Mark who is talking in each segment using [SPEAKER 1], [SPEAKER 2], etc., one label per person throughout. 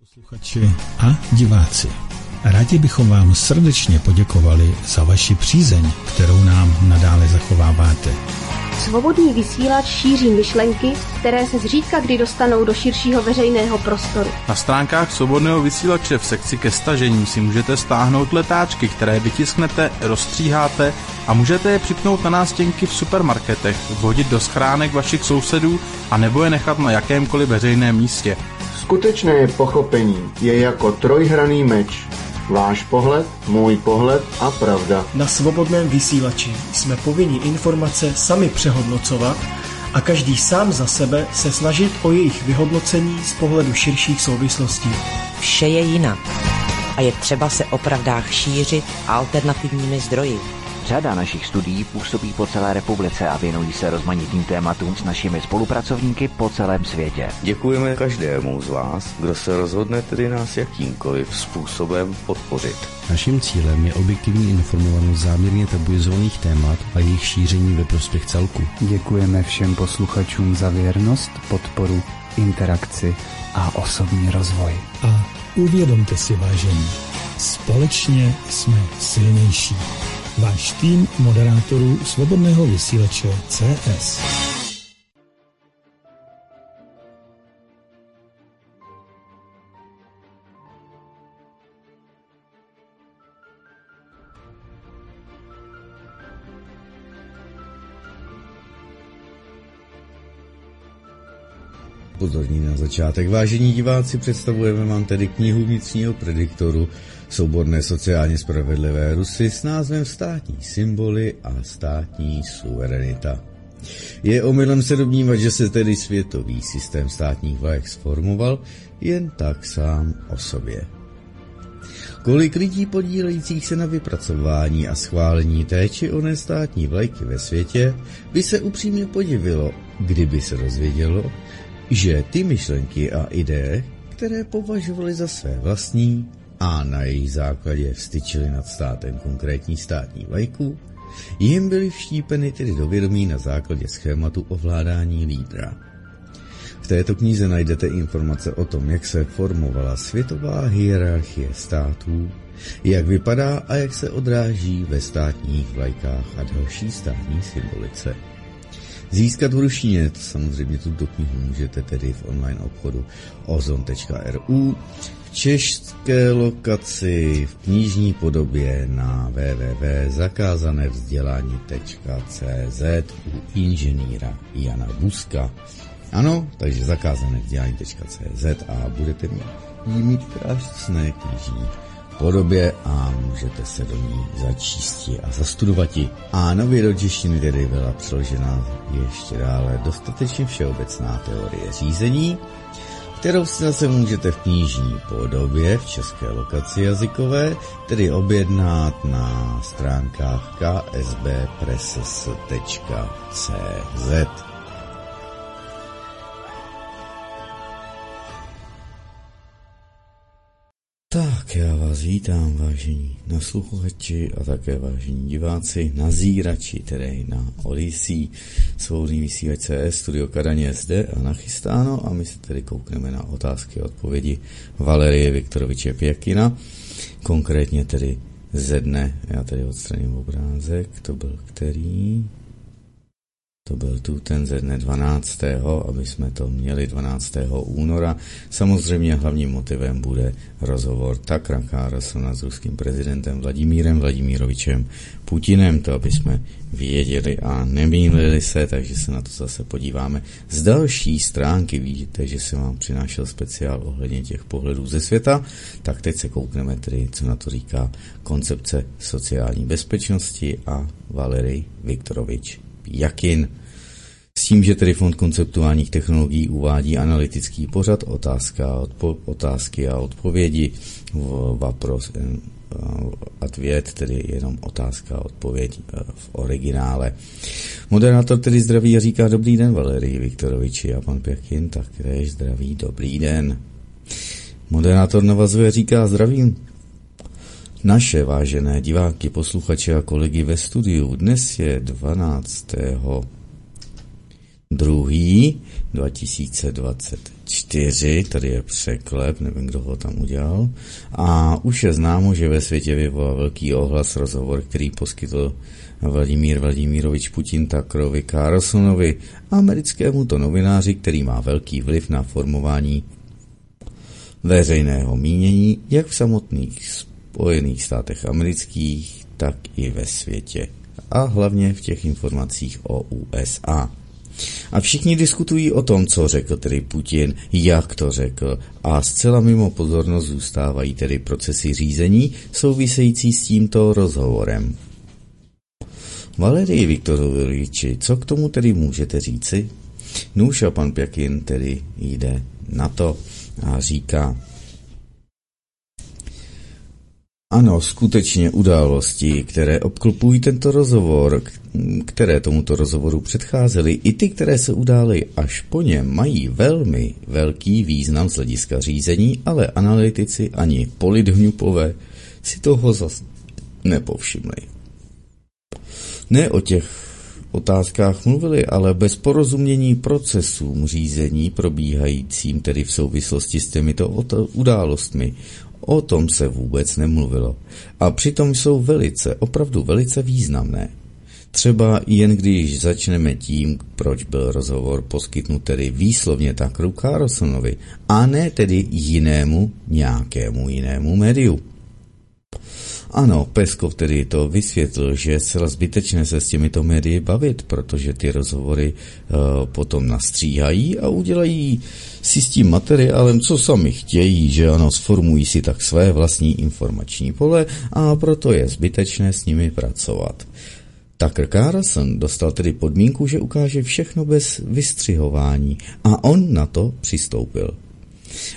[SPEAKER 1] Posluchači a diváci, rádi bychom vám srdečně poděkovali za vaši přízeň, kterou nám nadále zachováváte.
[SPEAKER 2] Svobodný vysílač šíří myšlenky, které se zřídka kdy dostanou do širšího veřejného prostoru.
[SPEAKER 3] Na stránkách Svobodného vysílače v sekci ke stažení si můžete stáhnout letáčky, které vytisknete, rozstříháte a můžete je připnout na nástěnky v supermarketech, vhodit do schránek vašich sousedů a nebo je nechat na jakémkoliv veřejném místě.
[SPEAKER 4] Skutečné pochopení je jako trojhraný meč. Váš pohled, můj pohled a pravda.
[SPEAKER 5] Na svobodném vysílači jsme povinni informace sami přehodnocovat a každý sám za sebe se snažit o jejich vyhodnocení z pohledu širších souvislostí.
[SPEAKER 6] Vše je jinak a je třeba se o pravdách šířit alternativními zdroji.
[SPEAKER 7] Řada našich studií působí po celé republice a věnují se rozmanitým tématům s našimi spolupracovníky po celém světě.
[SPEAKER 8] Děkujeme každému z vás, kdo se rozhodne tedy nás jakýmkoliv způsobem podpořit.
[SPEAKER 9] Naším cílem je objektivní informovanost záměrně tabuizovaných témat a jejich šíření ve prospěch celku.
[SPEAKER 10] Děkujeme všem posluchačům za věrnost, podporu, interakci a osobní rozvoj.
[SPEAKER 1] A uvědomte si, vážení, společně jsme silnější. Váš tým moderátorů svobodného vysílače CS.
[SPEAKER 9] Pozorní na začátek. Vážení diváci, představujeme vám tedy knihu vnitřního prediktoru souborné sociálně spravedlivé Rusy s názvem Státní symboly a státní suverenita. Je omylem se domnívat, že se tedy světový systém státních vlajek sformoval jen tak sám o sobě. Kolik lidí podílejících se na vypracování a schválení té či oné státní vlajky ve světě by se upřímně podivilo, kdyby se dozvědělo, že ty myšlenky a ideje, které považovali za své vlastní a na jejich základě vstyčili nad státem konkrétní státní vlajku, jim byly vštípeny tedy do vědomí na základě schématu ovládání lídra. V této knize najdete informace o tom, jak se formovala světová hierarchie států, jak vypadá a jak se odráží ve státních vlajkách a další státní symbolice. Získat v ruštině, samozřejmě tuto knihu můžete tedy v online obchodu ozon.ru, české lokaci v knižní podobě na www.zakázanevzdělání.cz u inženýra Jana Buska. Ano, takže zakázanevzdělání.cz a budete mít, mít krásné knižní podobě a můžete se do ní začíst a zastudovat ji. A nově do češtiny tedy byla přeložena ještě dále dostatečně všeobecná teorie řízení, kterou si zase můžete v knižní podobě v české lokaci jazykové, tedy objednat na stránkách ksbpresses.cz. Tak já vás vítám, vážení nasluchači a také vážení diváci, nazírači, tedy na Odyssey, svobodný vysílač CS, studio Kadaně zde a nachystáno a my se tedy koukneme na otázky a odpovědi Valerie Viktoroviče Pěkina, konkrétně tedy ze dne, já tady odstraním obrázek, to byl který, to byl tu ten ze dne 12. aby jsme to měli 12. února. Samozřejmě hlavním motivem bude rozhovor Takra Carlsona s ruským prezidentem Vladimírem Vladimírovičem Putinem, to aby jsme věděli a nemýlili se, takže se na to zase podíváme. Z další stránky vidíte, že jsem vám přinášel speciál ohledně těch pohledů ze světa, tak teď se koukneme tedy, co na to říká koncepce sociální bezpečnosti a Valery Viktorovič Jakin. S tím, že tedy Fond konceptuálních technologií uvádí analytický pořad otázka, odpo, otázky a odpovědi v Vapros Atvět, tedy jenom otázka a odpověď eh, v originále. Moderátor tedy zdraví a říká dobrý den Valerii Viktoroviči a pan Pěkin také zdraví dobrý den. Moderátor navazuje říká zdravím naše vážené diváky, posluchače a kolegy ve studiu. Dnes je 12. druhý 2024, tady je překlep, nevím, kdo ho tam udělal, a už je známo, že ve světě vyvolal velký ohlas rozhovor, který poskytl Vladimír Vladimírovič Putin Takrovi Carlsonovi, americkému to novináři, který má velký vliv na formování veřejného mínění, jak v samotných Spojených státech amerických, tak i ve světě. A hlavně v těch informacích o USA. A všichni diskutují o tom, co řekl tedy Putin, jak to řekl a zcela mimo pozornost zůstávají tedy procesy řízení související s tímto rozhovorem. Valerii Viktoroviči, co k tomu tedy můžete říci? Nůž a pan Pěkin tedy jde na to a říká, ano, skutečně události, které obklopují tento rozhovor, které tomuto rozhovoru předcházely, i ty, které se udály až po něm, mají velmi velký význam z hlediska řízení, ale analytici ani polidhňupové si toho zas nepovšimli. Ne o těch otázkách mluvili, ale bez porozumění procesům řízení probíhajícím tedy v souvislosti s těmito událostmi. O tom se vůbec nemluvilo. A přitom jsou velice, opravdu velice významné. Třeba jen když začneme tím, proč byl rozhovor poskytnut tedy výslovně Takru Carlsonovi, a ne tedy jinému, nějakému jinému médiu. Ano, Peskov tedy to vysvětlil, že je zcela zbytečné se s těmito médii bavit, protože ty rozhovory uh, potom nastříhají a udělají si s tím materiálem, co sami chtějí, že ano, sformují si tak své vlastní informační pole a proto je zbytečné s nimi pracovat. Tucker Carlson dostal tedy podmínku, že ukáže všechno bez vystřihování a on na to přistoupil.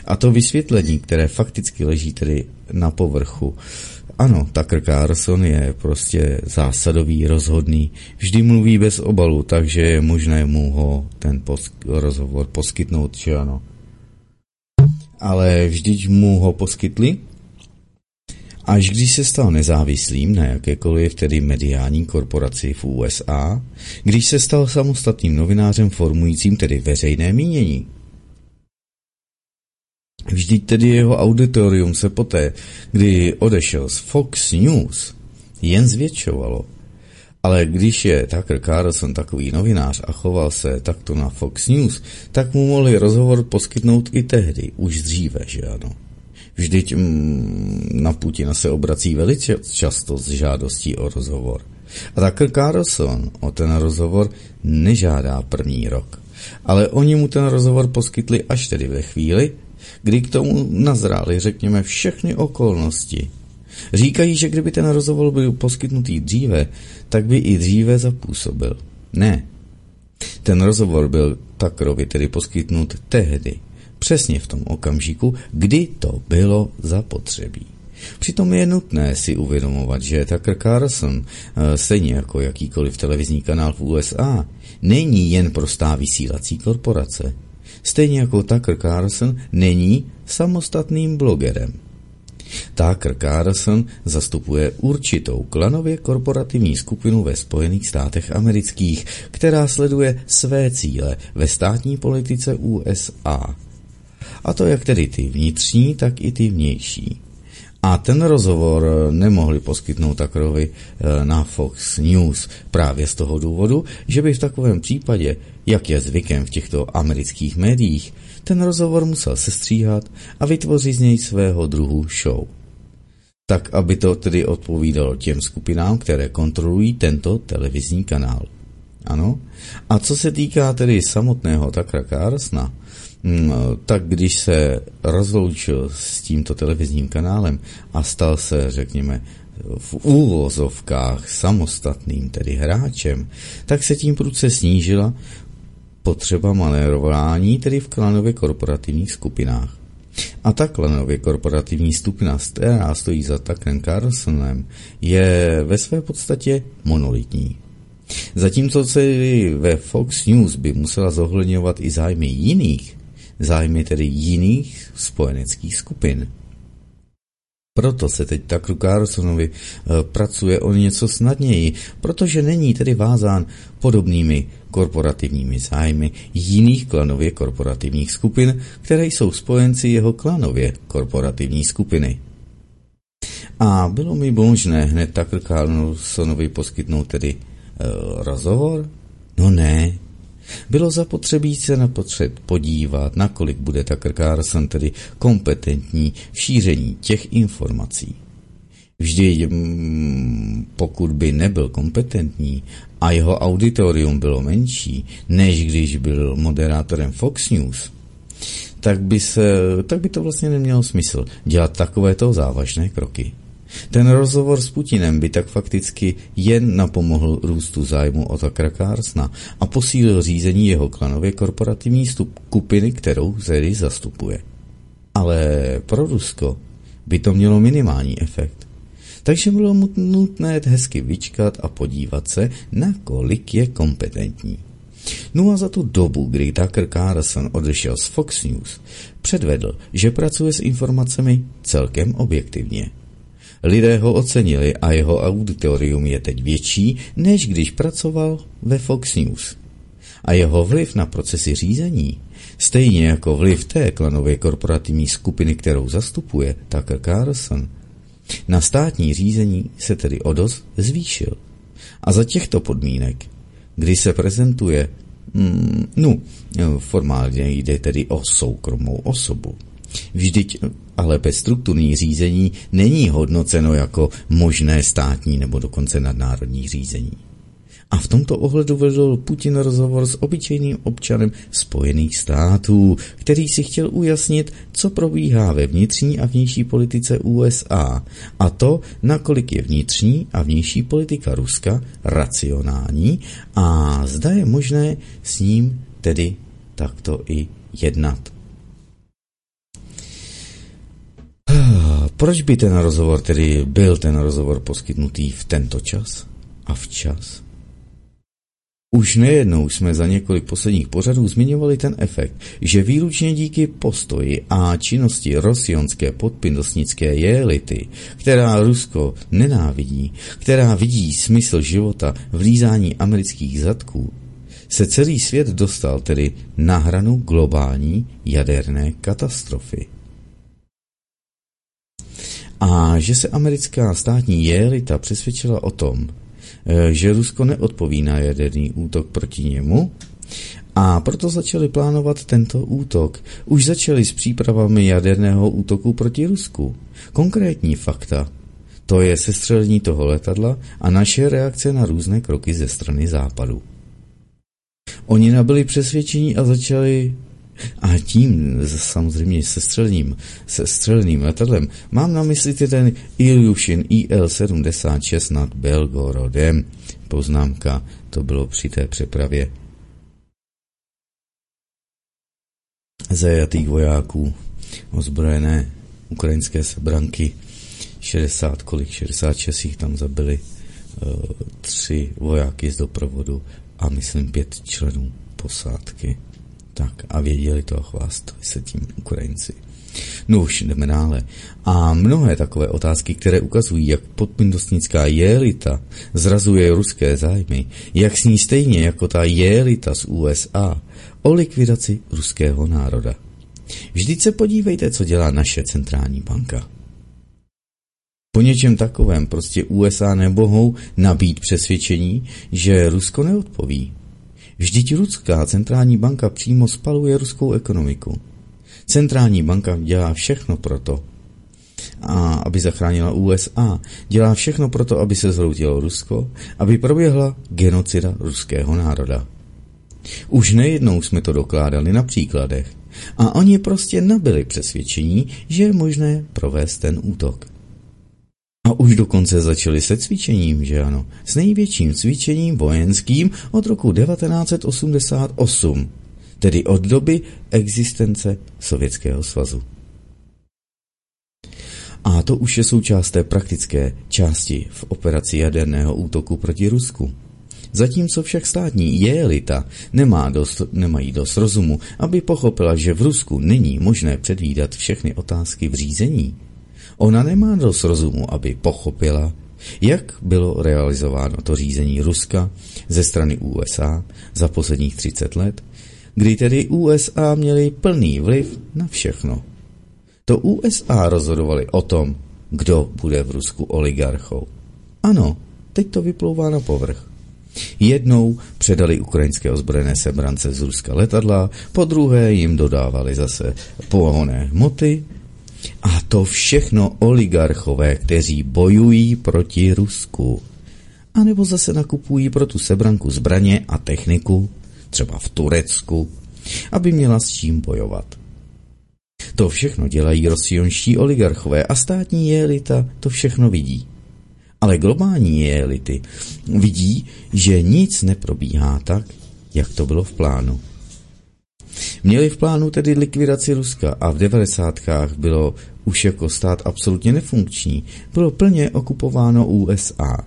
[SPEAKER 9] A to vysvětlení, které fakticky leží tedy na povrchu, ano, Tucker Carlson je prostě zásadový, rozhodný, vždy mluví bez obalu, takže je možné mu ho ten pos- rozhovor poskytnout, či ano. Ale vždyť mu ho poskytli, až když se stal nezávislým na jakékoliv tedy mediální korporaci v USA, když se stal samostatným novinářem formujícím tedy veřejné mínění. Vždyť tedy jeho auditorium se poté, kdy odešel z Fox News, jen zvětšovalo. Ale když je Tucker Carlson takový novinář a choval se takto na Fox News, tak mu mohli rozhovor poskytnout i tehdy, už dříve, že ano. Vždyť mm, na Putina se obrací velice často s žádostí o rozhovor. A Tucker Carlson o ten rozhovor nežádá první rok. Ale oni mu ten rozhovor poskytli až tedy ve chvíli, kdy k tomu nazrály, řekněme, všechny okolnosti. Říkají, že kdyby ten rozhovor byl poskytnutý dříve, tak by i dříve zapůsobil. Ne. Ten rozhovor byl Takrovi tedy poskytnut tehdy, přesně v tom okamžiku, kdy to bylo zapotřebí. Přitom je nutné si uvědomovat, že Tucker Carlson, eh, stejně jako jakýkoliv televizní kanál v USA, není jen prostá vysílací korporace stejně jako Tucker Carlson není samostatným blogerem. Tucker Carlson zastupuje určitou klanově korporativní skupinu ve Spojených státech amerických, která sleduje své cíle ve státní politice USA. A to jak tedy ty vnitřní, tak i ty vnější. A ten rozhovor nemohli poskytnout Tuckerovi eh, na Fox News právě z toho důvodu, že by v takovém případě jak je zvykem v těchto amerických médiích, ten rozhovor musel sestříhat a vytvořit z něj svého druhu show. Tak, aby to tedy odpovídalo těm skupinám, které kontrolují tento televizní kanál. Ano. A co se týká tedy samotného Takra Carlsona, mm, tak když se rozloučil s tímto televizním kanálem a stal se, řekněme, v úvozovkách samostatným, tedy hráčem, tak se tím prudce snížila potřeba manérování, tedy v klanově korporativních skupinách. A ta klanově korporativní skupina, která stojí za Tuckerem Carlsonem, je ve své podstatě monolitní. Zatímco se ve Fox News by musela zohledňovat i zájmy jiných, zájmy tedy jiných spojeneckých skupin. Proto se teď Takru Carlsonovi e, pracuje o něco snadněji, protože není tedy vázán podobnými korporativními zájmy jiných klanově korporativních skupin, které jsou spojenci jeho klanově korporativní skupiny. A bylo mi možné hned Tucker Carlsonovi poskytnout tedy uh, rozhovor? No ne. Bylo zapotřebí se napotřed podívat, nakolik bude Tucker Carlson tedy kompetentní v šíření těch informací. Vždy, mm, pokud by nebyl kompetentní a jeho auditorium bylo menší, než když byl moderátorem Fox News, tak by, se, tak by to vlastně nemělo smysl dělat takovéto závažné kroky. Ten rozhovor s Putinem by tak fakticky jen napomohl růstu zájmu o Takra Carlsona a posílil řízení jeho klanově korporativní skupiny, kterou tedy zastupuje. Ale pro Rusko by to mělo minimální efekt. Takže bylo nutné hezky vyčkat a podívat se, nakolik je kompetentní. No a za tu dobu, kdy Tucker Carlson odešel z Fox News, předvedl, že pracuje s informacemi celkem objektivně. Lidé ho ocenili a jeho auditorium je teď větší, než když pracoval ve Fox News. A jeho vliv na procesy řízení, stejně jako vliv té klanové korporativní skupiny, kterou zastupuje Tucker Carlson, na státní řízení se tedy o dost zvýšil. A za těchto podmínek, kdy se prezentuje, mm, no, formálně jde tedy o soukromou osobu, Vždyť ale bez strukturní řízení není hodnoceno jako možné státní nebo dokonce nadnárodní řízení. A v tomto ohledu vedl Putin rozhovor s obyčejným občanem Spojených států, který si chtěl ujasnit, co probíhá ve vnitřní a vnější politice USA a to, nakolik je vnitřní a vnější politika Ruska racionální a zda je možné s ním tedy takto i jednat. Proč by ten rozhovor tedy byl ten rozhovor poskytnutý v tento čas a včas? Už nejednou jsme za několik posledních pořadů zmiňovali ten efekt, že výlučně díky postoji a činnosti rosionské podpindosnické jelity, která Rusko nenávidí, která vidí smysl života v lízání amerických zadků, se celý svět dostal tedy na hranu globální jaderné katastrofy a že se americká státní jelita přesvědčila o tom, eh, že Rusko neodpoví na jaderný útok proti němu, a proto začali plánovat tento útok. Už začali s přípravami jaderného útoku proti Rusku. Konkrétní fakta. To je sestřelení toho letadla a naše reakce na různé kroky ze strany západu. Oni nabyli přesvědčení a začali a tím samozřejmě se střelným, se střelným letadlem mám na mysli ten Ilyushin IL-76 nad Belgorodem. Poznámka, to bylo při té přepravě zajatých vojáků ozbrojené ukrajinské sebranky 60, kolik 66 jich tam zabili uh, tři vojáky z doprovodu a myslím pět členů posádky. Tak a věděli to a chvástali se tím Ukrajinci. No už jdeme dále. A mnohé takové otázky, které ukazují, jak podpindostnická jelita zrazuje ruské zájmy, jak s ní stejně jako ta jelita z USA o likvidaci ruského národa. Vždyť se podívejte, co dělá naše centrální banka. Po něčem takovém prostě USA nebohou nabít přesvědčení, že Rusko neodpoví. Vždyť Ruská centrální banka přímo spaluje ruskou ekonomiku. Centrální banka dělá všechno proto, a aby zachránila USA. Dělá všechno proto, aby se zhroutilo Rusko, aby proběhla genocida ruského národa. Už nejednou jsme to dokládali na příkladech a oni prostě nabili přesvědčení, že je možné provést ten útok. Už dokonce začali se cvičením, že ano, s největším cvičením vojenským od roku 1988, tedy od doby existence Sovětského svazu. A to už je součást té praktické části v operaci jaderného útoku proti Rusku. Zatímco však státní jelita nemá dost, nemají dost rozumu, aby pochopila, že v Rusku není možné předvídat všechny otázky v řízení, Ona nemá dost rozumu, aby pochopila, jak bylo realizováno to řízení Ruska ze strany USA za posledních 30 let, kdy tedy USA měli plný vliv na všechno. To USA rozhodovali o tom, kdo bude v Rusku oligarchou. Ano, teď to vyplouvá na povrch. Jednou předali ukrajinské ozbrojené sebrance z Ruska letadla, po druhé jim dodávali zase pohonné hmoty a to všechno oligarchové, kteří bojují proti Rusku. A nebo zase nakupují pro tu sebranku zbraně a techniku, třeba v Turecku, aby měla s čím bojovat. To všechno dělají rozsionští oligarchové a státní elita to všechno vidí. Ale globální elity vidí, že nic neprobíhá tak, jak to bylo v plánu. Měli v plánu tedy likvidaci Ruska a v devadesátkách bylo už jako stát absolutně nefunkční. Bylo plně okupováno USA.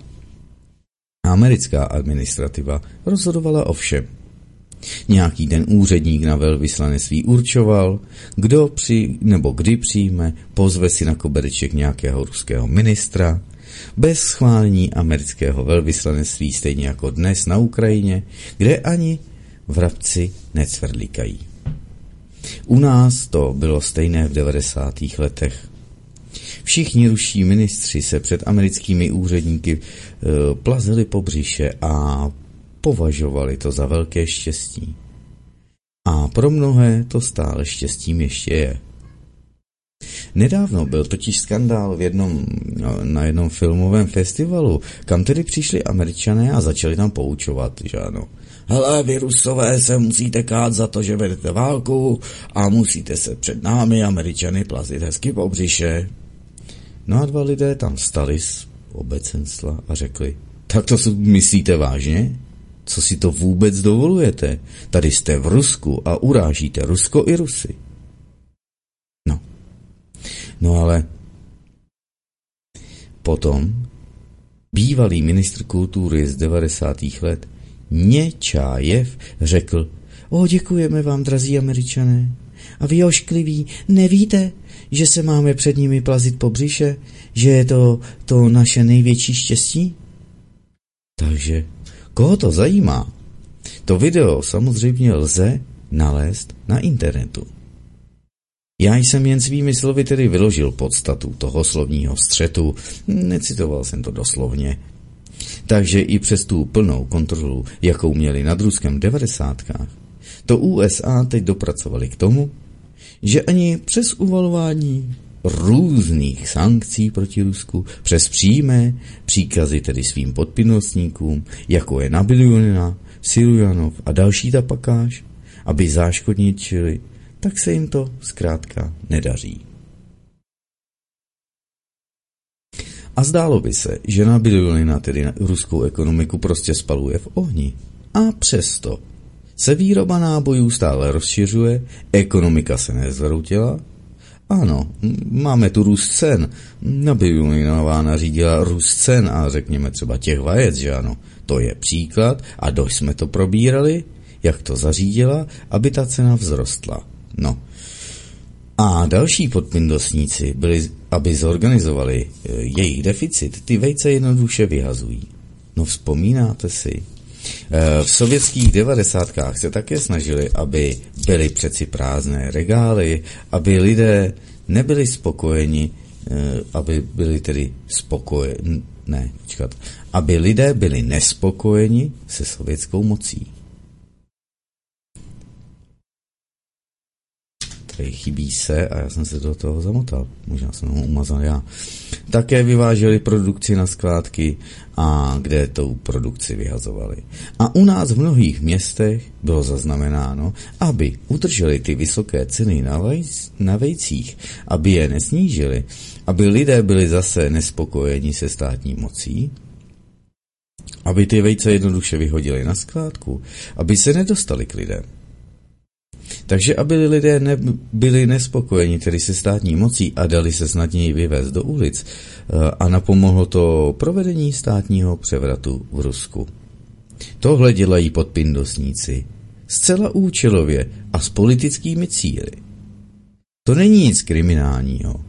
[SPEAKER 9] Americká administrativa rozhodovala o všem. Nějaký ten úředník na velvyslanectví určoval, kdo při, nebo kdy přijme, pozve si na kobereček nějakého ruského ministra, bez schválení amerického velvyslanectví, stejně jako dnes na Ukrajině, kde ani vrabci necvrlíkají. U nás to bylo stejné v 90. letech. Všichni ruští ministři se před americkými úředníky e, plazili po břiše a považovali to za velké štěstí. A pro mnohé to stále štěstím ještě je. Nedávno byl totiž skandál v jednom, no, na jednom filmovém festivalu, kam tedy přišli američané a začali tam poučovat, že ano. Hele, vy rusové se musíte kát za to, že vedete válku a musíte se před námi američany plazit hezky po břiše. No a dva lidé tam stali z obecenstva a řekli, tak to myslíte vážně? Co si to vůbec dovolujete? Tady jste v Rusku a urážíte Rusko i Rusy. No. No ale potom bývalý ministr kultury z 90. let Něčájev řekl, o děkujeme vám, drazí američané. A vy oškliví, nevíte, že se máme před nimi plazit po břiše, že je to to naše největší štěstí? Takže Koho to zajímá? To video samozřejmě lze nalézt na internetu. Já jsem jen svými slovy tedy vyložil podstatu toho slovního střetu, necitoval jsem to doslovně. Takže i přes tu plnou kontrolu, jakou měli nad Ruskem v devadesátkách, to USA teď dopracovali k tomu, že ani přes uvalování různých sankcí proti Rusku přes přímé příkazy tedy svým podpinostníkům, jako je Nabilionina, Sirujanov a další tapakáž, aby záškodničili, tak se jim to zkrátka nedaří. A zdálo by se, že Nabilionina tedy ruskou ekonomiku prostě spaluje v ohni. A přesto se výroba nábojů stále rozšiřuje, ekonomika se nezvroutila ano, máme tu růst cen. Nabilinová nařídila růst cen a řekněme třeba těch vajec, že ano. To je příklad a dost jsme to probírali, jak to zařídila, aby ta cena vzrostla. No. A další podpindosníci byli, aby zorganizovali e, jejich deficit, ty vejce jednoduše vyhazují. No vzpomínáte si, Eh, v sovětských devadesátkách se také snažili, aby byly přeci prázdné regály, aby lidé nebyli spokojeni, eh, aby byli tedy spokojeni, ne, počkat, aby lidé byli nespokojeni se sovětskou mocí. Chybí se a já jsem se do toho zamotal. Možná jsem ho umazal já. Také vyváželi produkci na skládky a kde tou produkci vyhazovali. A u nás v mnohých městech bylo zaznamenáno, aby udrželi ty vysoké ceny na, vejc, na vejcích, aby je nesnížili, aby lidé byli zase nespokojeni se státní mocí, aby ty vejce jednoduše vyhodili na skládku, aby se nedostali k lidem. Takže aby lidé nebyli nespokojeni tedy se státní mocí a dali se snadněji vyvést do ulic eh, a napomohlo to provedení státního převratu v Rusku. Tohle dělají podpindosníci zcela účelově a s politickými cíly. To není nic kriminálního.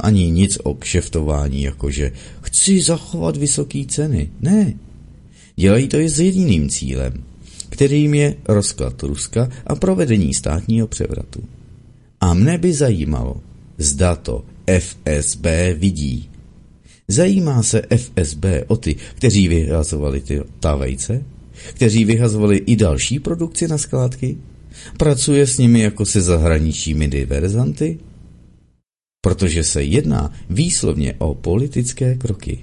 [SPEAKER 9] ani nic o kšeftování, jakože chci zachovat vysoké ceny. Ne. Dělají to je s jediným cílem, kterým je rozklad Ruska a provedení státního převratu. A mne by zajímalo, zda to FSB vidí. Zajímá se FSB o ty, kteří vyhazovali ty ta vejce? Kteří vyhazovali i další produkci na skládky? Pracuje s nimi jako se zahraničními diverzanty? Protože se jedná výslovně o politické kroky.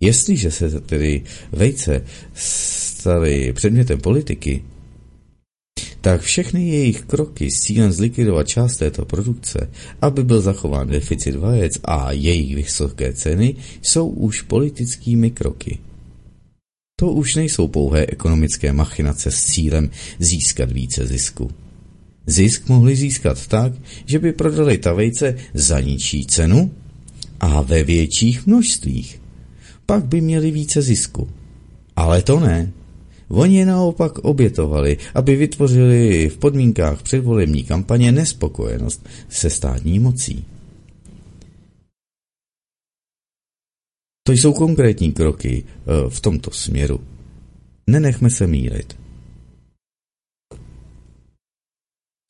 [SPEAKER 9] Jestliže se tedy vejce staly předmětem politiky, tak všechny jejich kroky s cílem zlikvidovat část této produkce, aby byl zachován deficit vajec a jejich vysoké ceny, jsou už politickými kroky. To už nejsou pouhé ekonomické machinace s cílem získat více zisku. Zisk mohli získat tak, že by prodali ta vejce za ničí cenu a ve větších množstvích. Pak by měli více zisku. Ale to ne. Oni je naopak obětovali, aby vytvořili v podmínkách předvolební kampaně nespokojenost se státní mocí. To jsou konkrétní kroky eh, v tomto směru. Nenechme se mílit.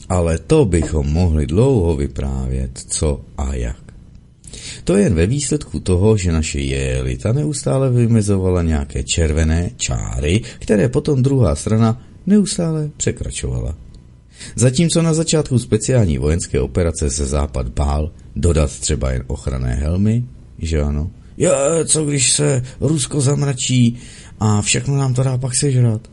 [SPEAKER 9] Ale to bychom mohli dlouho vyprávět, co a jak. To jen ve výsledku toho, že naše jelita neustále vymezovala nějaké červené čáry, které potom druhá strana neustále překračovala. Zatímco na začátku speciální vojenské operace se Západ bál dodat třeba jen ochranné helmy, že ano, je, co když se Rusko zamračí a všechno nám to dá pak sežrat.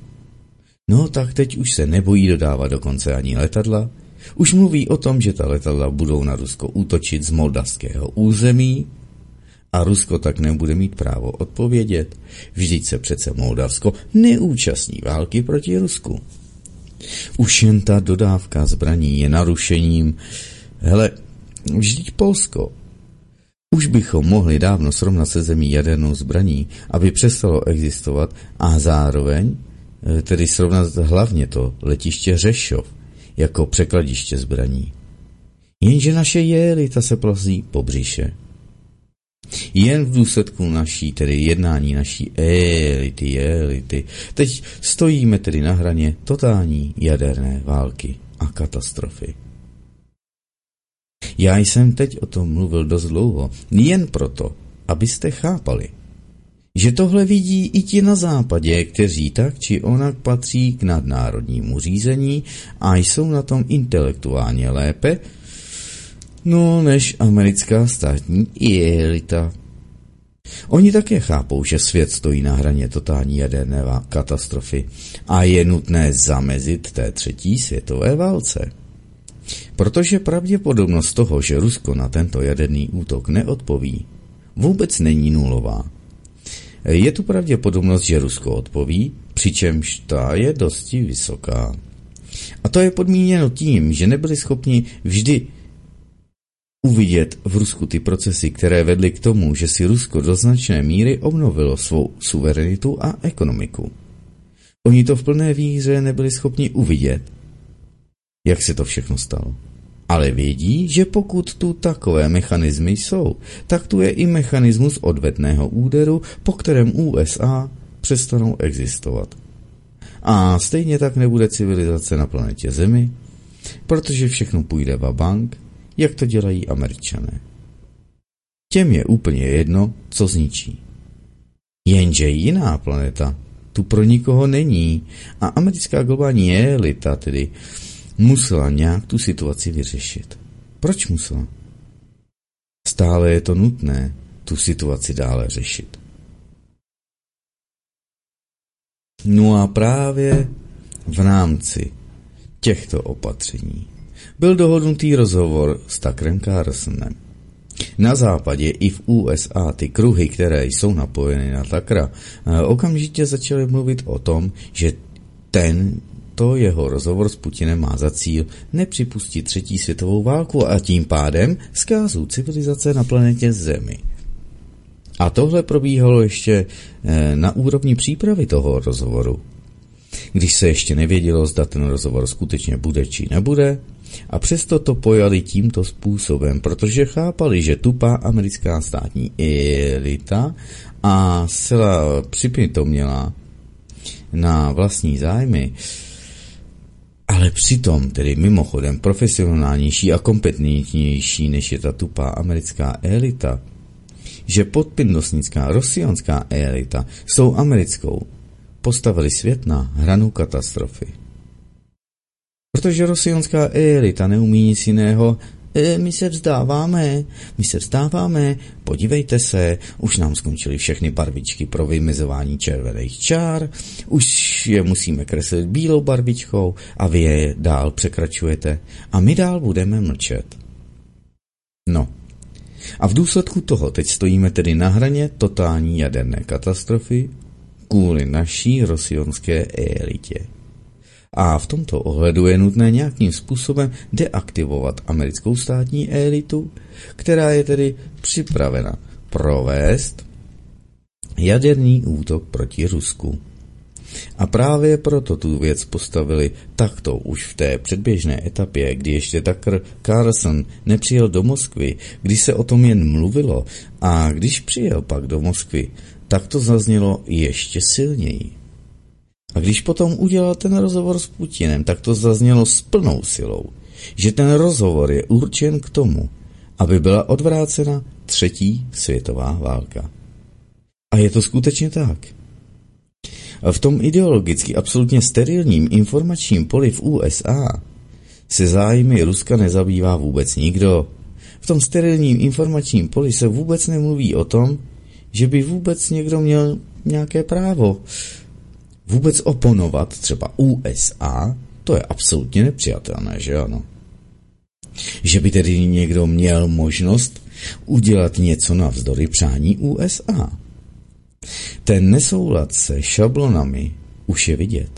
[SPEAKER 9] No tak teď už se nebojí dodávat dokonce ani letadla, už mluví o tom, že ta letadla budou na Rusko útočit z moldavského území a Rusko tak nebude mít právo odpovědět. Vždyť se přece Moldavsko neúčastní války proti Rusku. Už jen ta dodávka zbraní je narušením. Hele, vždyť Polsko. Už bychom mohli dávno srovnat se zemí jadernou zbraní, aby přestalo existovat a zároveň eh, tedy srovnat hlavně to letiště Řešov, jako překladiště zbraní. Jenže naše jelita se plazí po břiše. Jen v důsledku naší, tedy jednání naší elity, elity, teď stojíme tedy na hraně totální jaderné války a katastrofy. Já jsem teď o tom mluvil dost dlouho, jen proto, abyste chápali, že tohle vidí i ti na západě, kteří tak či onak patří k nadnárodnímu řízení a jsou na tom intelektuálně lépe, no než americká státní elita. Oni také chápou, že svět stojí na hraně totální jaderné katastrofy a je nutné zamezit té třetí světové válce. Protože pravděpodobnost toho, že Rusko na tento jaderný útok neodpoví, vůbec není nulová. Je tu pravděpodobnost, že Rusko odpoví, přičemž ta je dosti vysoká. A to je podmíněno tím, že nebyli schopni vždy uvidět v Rusku ty procesy, které vedly k tomu, že si Rusko do značné míry obnovilo svou suverenitu a ekonomiku. Oni to v plné víře nebyli schopni uvidět, jak se to všechno stalo ale vědí, že pokud tu takové mechanismy jsou, tak tu je i mechanismus odvetného úderu, po kterém USA přestanou existovat. A stejně tak nebude civilizace na planetě Zemi, protože všechno půjde va bank, jak to dělají američané. Těm je úplně jedno, co zničí. Jenže jiná planeta tu pro nikoho není a americká globální elita, tedy musela nějak tu situaci vyřešit. Proč musela? Stále je to nutné tu situaci dále řešit. No a právě v rámci těchto opatření byl dohodnutý rozhovor s Takrem Carlsonem. Na západě i v USA ty kruhy, které jsou napojeny na Takra, eh, okamžitě začaly mluvit o tom, že ten to jeho rozhovor s Putinem má za cíl nepřipustit třetí světovou válku a tím pádem zkázu civilizace na planetě Zemi. A tohle probíhalo ještě eh, na úrovni přípravy toho rozhovoru. Když se ještě nevědělo, zda ten rozhovor skutečně bude či nebude, A přesto to pojali tímto způsobem, protože chápali, že tupá americká státní elita a zcela připitoměla na vlastní zájmy, ale přitom tedy mimochodem profesionálnější a kompetentnější než je ta tupá americká elita, že podpindosnická rosionská elita s tou americkou postavili svět na hranu katastrofy. Protože rosionská elita neumí nic jiného, my se vzdáváme, my se vzdáváme, podívejte se, už nám skončily všechny barvičky pro vymezování červených čár, už je musíme kreslit bílou barvičkou a vy je dál překračujete a my dál budeme mlčet. No, a v důsledku toho teď stojíme tedy na hraně totální jaderné katastrofy kvůli naší rosionské elitě. A v tomto ohledu je nutné nějakým způsobem deaktivovat americkou státní elitu, která je tedy připravena provést jaderný útok proti Rusku. A právě proto tu věc postavili takto už v té předběžné etapě, kdy ještě Tucker Carlson nepřijel do Moskvy, kdy se o tom jen mluvilo a když přijel pak do Moskvy, tak to zaznělo ještě silněji. A když potom udělal ten rozhovor s Putinem, tak to zaznělo s plnou silou, že ten rozhovor je určen k tomu, aby byla odvrácena třetí světová válka. A je to skutečně tak. V tom ideologicky absolutně sterilním informačním poli v USA se zájmy Ruska nezabývá vůbec nikdo. V tom sterilním informačním poli se vůbec nemluví o tom, že by vůbec někdo měl nějaké právo vůbec oponovat třeba USA, to je absolutně nepřijatelné, že ano? Že by tedy někdo měl možnost udělat něco navzdory přání USA. Ten nesoulad se šablonami už je vidět.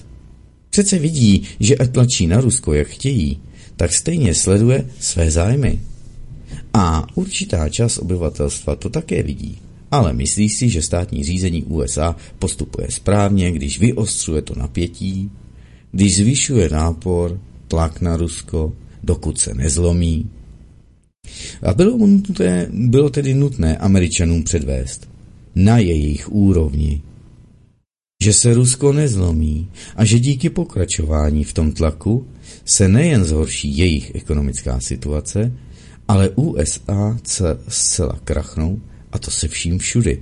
[SPEAKER 9] Přece vidí, že ať tlačí na Rusko, jak chtějí, tak stejně sleduje své zájmy. A určitá část obyvatelstva to také vidí. Ale myslí si, že státní řízení USA postupuje správně, když vyostřuje to napětí, když zvyšuje nápor, tlak na Rusko, dokud se nezlomí. A bylo, nutné, bylo tedy nutné Američanům předvést na jejich úrovni, že se Rusko nezlomí a že díky pokračování v tom tlaku se nejen zhorší jejich ekonomická situace, ale USA zcela krachnou a to se vším všudy.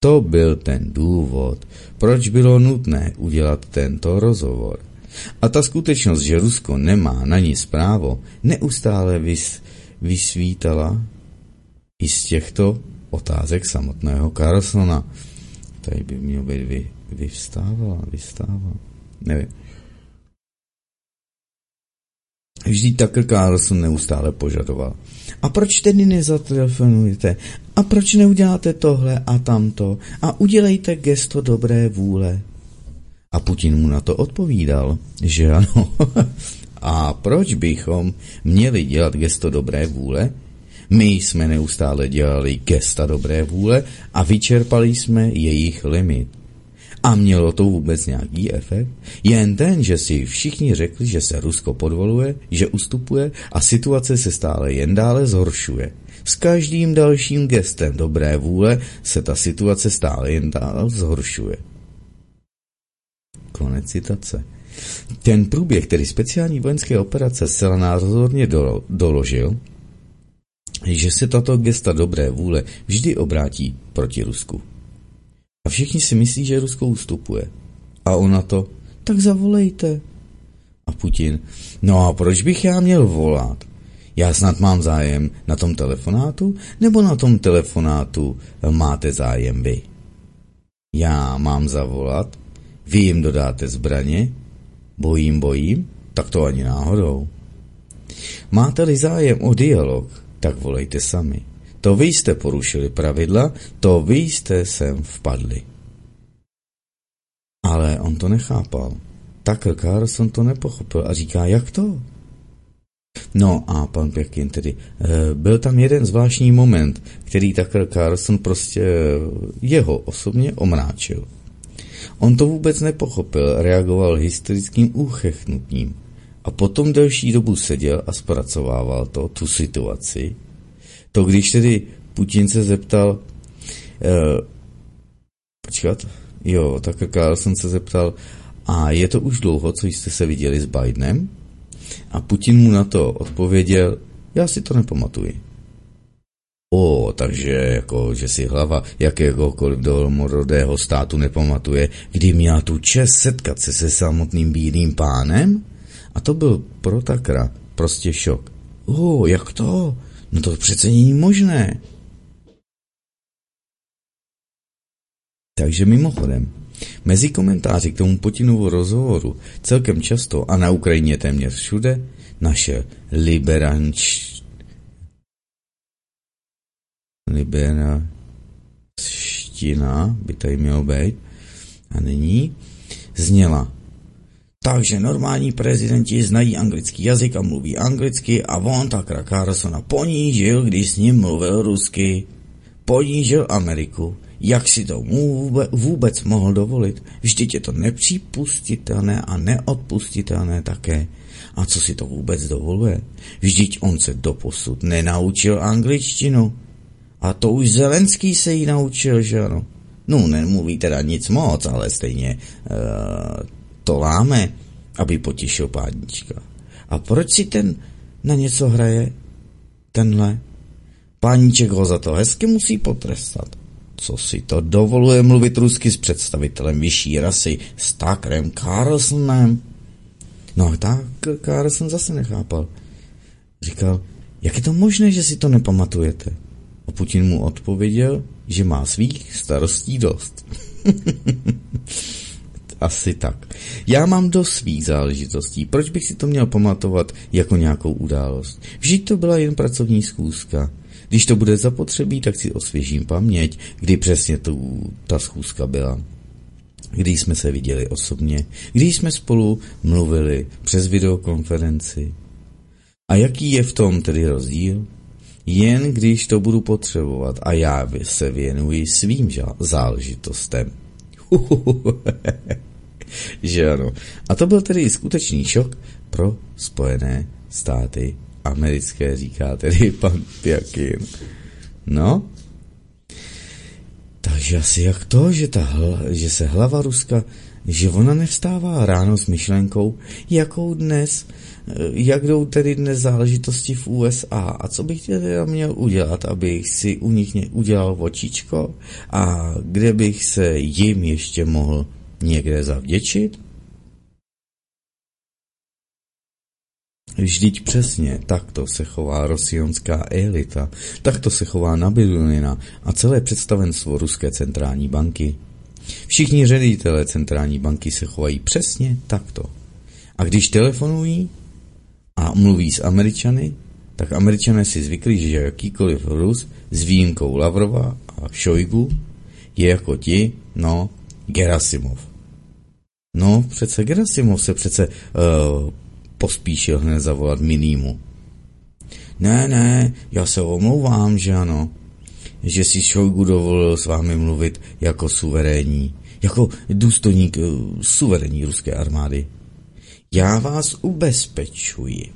[SPEAKER 9] To byl ten důvod, proč bylo nutné udělat tento rozhovor. A ta skutečnost, že Rusko nemá na nic právo, neustále vys, vysvítala i z těchto otázek samotného Carlsona. Tady by měl být vy, vyvstávala, vystával. Nevím. Vždy Tucker Carlson neustále požadoval. A proč tedy nezatelefonujete? A proč neuděláte tohle a tamto? A udělejte gesto dobré vůle. A Putin mu na to odpovídal, že ano. a proč bychom měli dělat gesto dobré vůle? My jsme neustále dělali gesta dobré vůle a vyčerpali jsme jejich limit. A mělo to vůbec nějaký efekt? Jen ten, že si všichni řekli, že se Rusko podvoluje, že ustupuje a situace se stále jen dále zhoršuje. S každým dalším gestem dobré vůle se ta situace stále jen dále zhoršuje. Konec citace. Ten průběh, který speciální vojenské operace zcela názorně dolo, doložil, že se tato gesta dobré vůle vždy obrátí proti Rusku. A všichni si myslí, že Rusko ustupuje. A ona to, tak zavolejte. A Putin, no a proč bych já měl volat? Já snad mám zájem na tom telefonátu, nebo na tom telefonátu máte zájem vy? Já mám zavolat, vy jim dodáte zbraně, bojím, bojím, tak to ani náhodou. Máte-li zájem o dialog, tak volejte sami. To vy jste porušili pravidla, to vy jste sem vpadli. Ale on to nechápal. Tucker Carlson to nepochopil a říká, jak to? No a pan Pěkin tedy, e, byl tam jeden zvláštní moment, který Tucker Carlson prostě jeho osobně omráčil. On to vůbec nepochopil, reagoval hysterickým úchechnutím a potom delší dobu seděl a zpracovával to, tu situaci, to když tedy Putin se zeptal, eh, počkat, jo, tak Carlson se zeptal, a je to už dlouho, co jste se viděli s Bidenem? A Putin mu na to odpověděl, já si to nepamatuji. O, takže jako, že si hlava jakéhokoliv domorodého státu nepamatuje, kdy měla tu čest setkat se se samotným bílým pánem? A to byl pro Takra prostě šok. O, jak to? No to přece není možné. Takže mimochodem, mezi komentáři k tomu Putinovu rozhovoru celkem často a na Ukrajině téměř všude naše liberanč... liberanština by tady mělo být a není, zněla takže normální prezidenti znají anglický jazyk a mluví anglicky a on tak Carlsona ponížil, když s ním mluvil rusky. Ponížil Ameriku. Jak si to vůbec mohl dovolit? Vždyť je to nepřipustitelné a neodpustitelné také. A co si to vůbec dovoluje? Vždyť on se doposud nenaučil angličtinu. A to už Zelenský se jí naučil, že ano? No, nemluví teda nic moc, ale stejně uh, to láme, aby potěšil pánička. A proč si ten na něco hraje? Tenhle? Páníček ho za to hezky musí potrestat. Co si to dovoluje mluvit rusky s představitelem vyšší rasy, s Takrem Carlsonem? No tak Carlson zase nechápal. Říkal, jak je to možné, že si to nepamatujete? A Putin mu odpověděl, že má svých starostí dost. Asi tak. Já mám dost svých záležitostí. Proč bych si to měl pamatovat jako nějakou událost? Vždyť to byla jen pracovní schůzka. Když to bude zapotřebí, tak si osvěžím paměť, kdy přesně tu, ta schůzka byla. Kdy jsme se viděli osobně, kdy jsme spolu mluvili přes videokonferenci. A jaký je v tom tedy rozdíl? Jen když to budu potřebovat a já se věnuji svým záležitostem. že ano. A to byl tedy skutečný šok pro Spojené státy americké, říká tedy pan Pjakin. No, takže asi jak to, že, ta hla, že se hlava Ruska, že ona nevstává ráno s myšlenkou, jakou dnes, eh, jak jdou tedy dnes záležitosti v USA a co bych teda měl udělat, abych si u nich udělal očičko a kde bych se jim ještě mohl někde zavděčit? Vždyť přesně takto se chová rosionská elita, takto se chová Nabídulina a celé představenstvo Ruské centrální banky. Všichni ředitelé centrální banky se chovají přesně takto. A když telefonují a mluví s Američany, tak Američané si zvykli, že jakýkoliv Rus s výjimkou Lavrova a Šojgu je jako ti, no, Gerasimov. No, přece Gerasimov se přece uh, pospíšil hned zavolat Minýmu. Ne, ne, já se omlouvám, že ano, že si Šojgu dovolil s vámi mluvit jako suverénní, jako důstojník uh, suverénní ruské armády. Já vás ubezpečuji,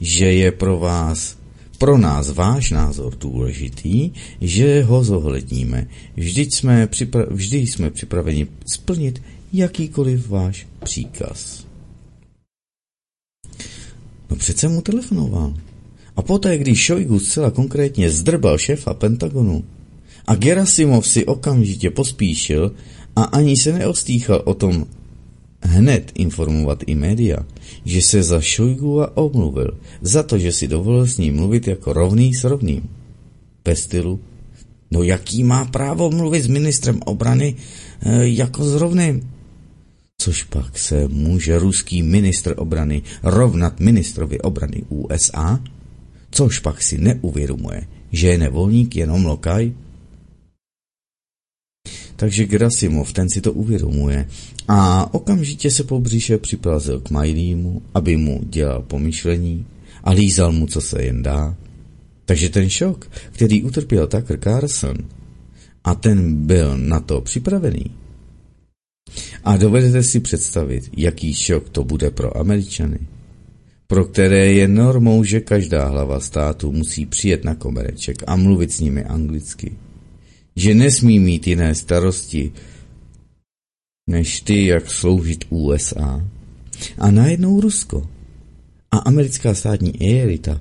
[SPEAKER 9] že je pro vás, pro nás váš názor důležitý, že ho zohledníme. Vždyť jsme, připra- vždy jsme připraveni splnit jakýkoliv váš příkaz. No přece mu telefonoval. A poté, když Šojgu zcela konkrétně zdrbal šéfa Pentagonu a Gerasimov si okamžitě pospíšil a ani se neodstýchal o tom hned informovat i média, že se za Šojgua omluvil za to, že si dovolil s ním mluvit jako rovný s rovným. Ve stylu, no jaký má právo mluvit s ministrem obrany e, jako s rovným? Což pak se může ruský ministr obrany rovnat ministrovi obrany USA? Což pak si neuvědomuje, že je nevolník jenom lokaj? Takže Grasimov, ten si to uvědomuje a okamžitě se po břiše připlazil k Majlímu, aby mu dělal pomyšlení a lízal mu, co se jen dá. Takže ten šok, který utrpěl Tucker Carlson, a ten byl na to připravený, a dovedete si představit, jaký šok to bude pro Američany. pro které je normou, že každá hlava státu musí přijet na komereček a mluvit s nimi anglicky. Že nesmí mít jiné starosti, než ty, jak sloužit USA. A najednou Rusko a americká státní elita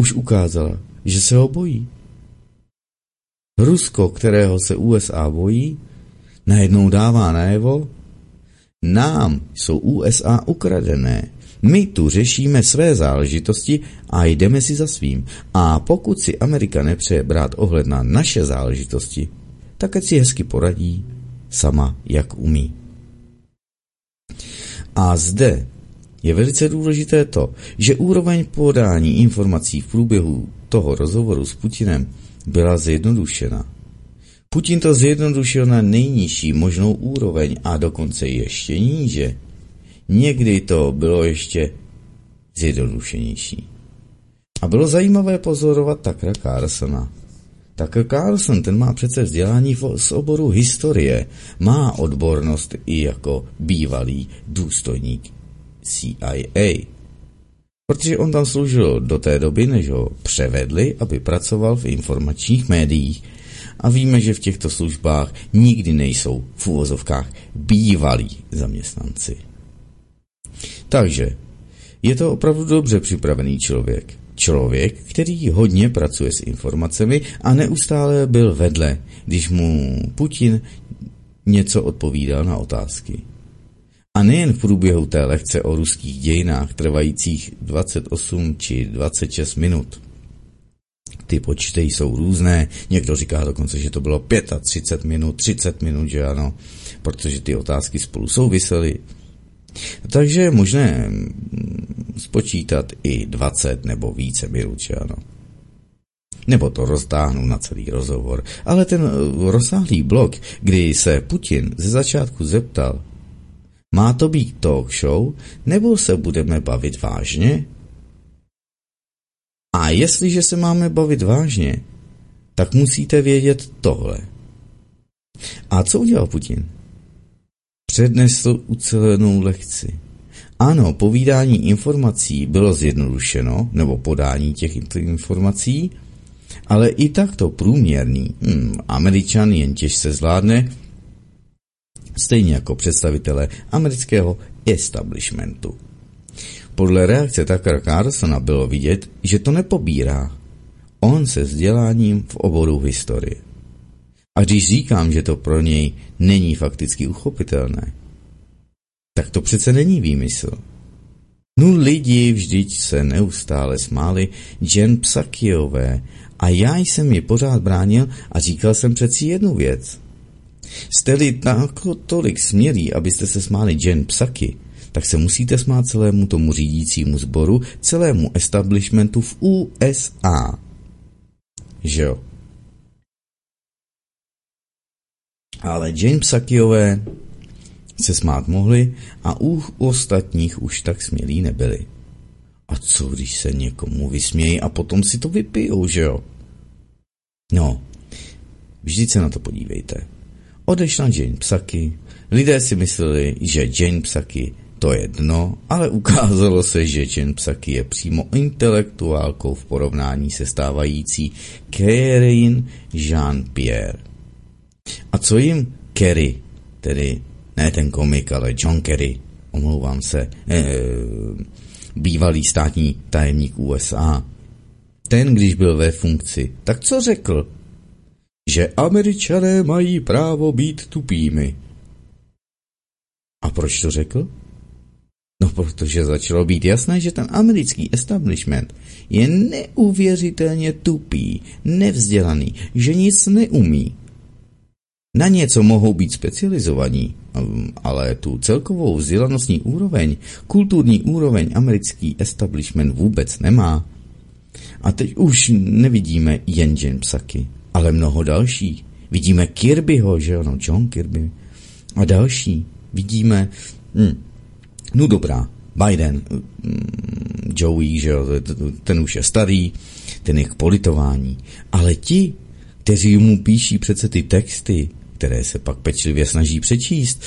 [SPEAKER 9] už ukázala, že se ho bojí. Rusko, kterého se USA bojí, najednou dává najevo, nám jsou USA ukradené. My tu řešíme své záležitosti a jdeme si za svým. A pokud si Amerika nepřeje brát ohled na naše záležitosti, tak ať si hezky poradí sama, jak umí. A zde je velice důležité to, že úroveň podání informací v průběhu toho rozhovoru s Putinem byla zjednodušena. Putin to zjednodušil na nejnižší možnou úroveň a dokonce ještě níže. Někdy to bylo ještě zjednodušenější. A bylo zajímavé pozorovat Takra Carsona. Tucker Carlson, ten má přece vzdělání z oboru historie, má odbornost i jako bývalý důstojník CIA. Protože on tam sloužil do té doby, než ho převedli, aby pracoval v informačních médiích. A víme, že v těchto službách nikdy nejsou v úvozovkách bývalí zaměstnanci. Takže je to opravdu dobře připravený člověk. Člověk, který hodně pracuje s informacemi a neustále byl vedle, když mu Putin něco odpovídal na otázky. A nejen v průběhu té lekce o ruských dějinách trvajících 28 či 26 minut. Ty počty jsou různé, někdo říká dokonce, že to bylo 35 minut, 30 minut, že ano, protože ty otázky spolu souvisely. Takže je možné mm, spočítat i 20 nebo více minut, že ano. Nebo to roztáhnu na celý rozhovor. Ale ten eh, rozsáhlý blok, kdy se Putin ze začátku zeptal, má to být talk show, nebo se budeme bavit vážně? A jestliže se máme bavit vážně, tak musíte vědět tohle. A co udělal Putin? Přednesl ucelenou lekci. Ano, povídání informací bylo zjednodušeno, nebo podání těch informací, ale i takto průměrný hmm, američan jen těžce zvládne stejně jako představitelé amerického establishmentu. Podle reakce Tucker Carlsona bylo vidět, že to nepobírá. On se vzděláním v oboru historie. A když říkám, že to pro něj není fakticky uchopitelné, tak to přece není výmysl. No lidi vždyť se neustále smáli Jen Psakiové a já jsem je pořád bránil a říkal jsem přeci jednu věc. Jste-li tolik smělí, abyste se smáli Jen Psaky, tak se musíte smát celému tomu řídícímu sboru, celému establishmentu v USA. Že jo? Ale Jane Psakiové se smát mohli a u ostatních už tak smělí nebyli. A co když se někomu vysmějí a potom si to vypijou, že jo? No, vždyť se na to podívejte. Odešla Jane Psaky, lidé si mysleli, že Jane Psaky to je dno, ale ukázalo se, že Jane Psaky je přímo intelektuálkou v porovnání se stávající Kérine Jean-Pierre. A co jim Kerry, tedy ne ten komik, ale John Kerry, omlouvám se, eh, bývalý státní tajemník USA, ten, když byl ve funkci, tak co řekl? že američané mají právo být tupými. A proč to řekl? No, protože začalo být jasné, že ten americký establishment je neuvěřitelně tupý, nevzdělaný, že nic neumí. Na něco mohou být specializovaní, ale tu celkovou vzdělanostní úroveň, kulturní úroveň americký establishment vůbec nemá. A teď už nevidíme jen Jen Psaky, ale mnoho dalších. Vidíme Kirbyho, že ano, John Kirby a další. Vidíme, hm, no dobrá, Biden, hm, Joey, že jo, ten už je starý, ten je k politování. Ale ti, kteří mu píší přece ty texty, které se pak pečlivě snaží přečíst,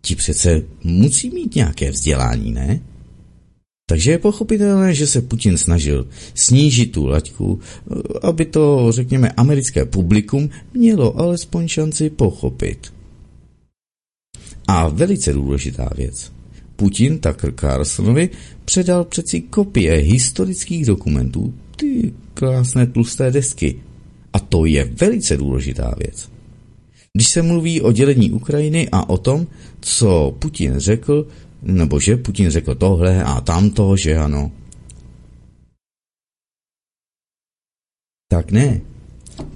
[SPEAKER 9] ti přece musí mít nějaké vzdělání, ne? Takže je pochopitelné, že se Putin snažil snížit tu laťku, aby to, řekněme, americké publikum mělo alespoň šanci pochopit. A velice důležitá věc. Putin Tucker Carlsonovi předal přeci kopie historických dokumentů, ty krásné tlusté desky. A to je velice důležitá věc. Když se mluví o dělení Ukrajiny a o tom, co Putin řekl, nebo že Putin řekl tohle a tamto, že ano. Tak ne.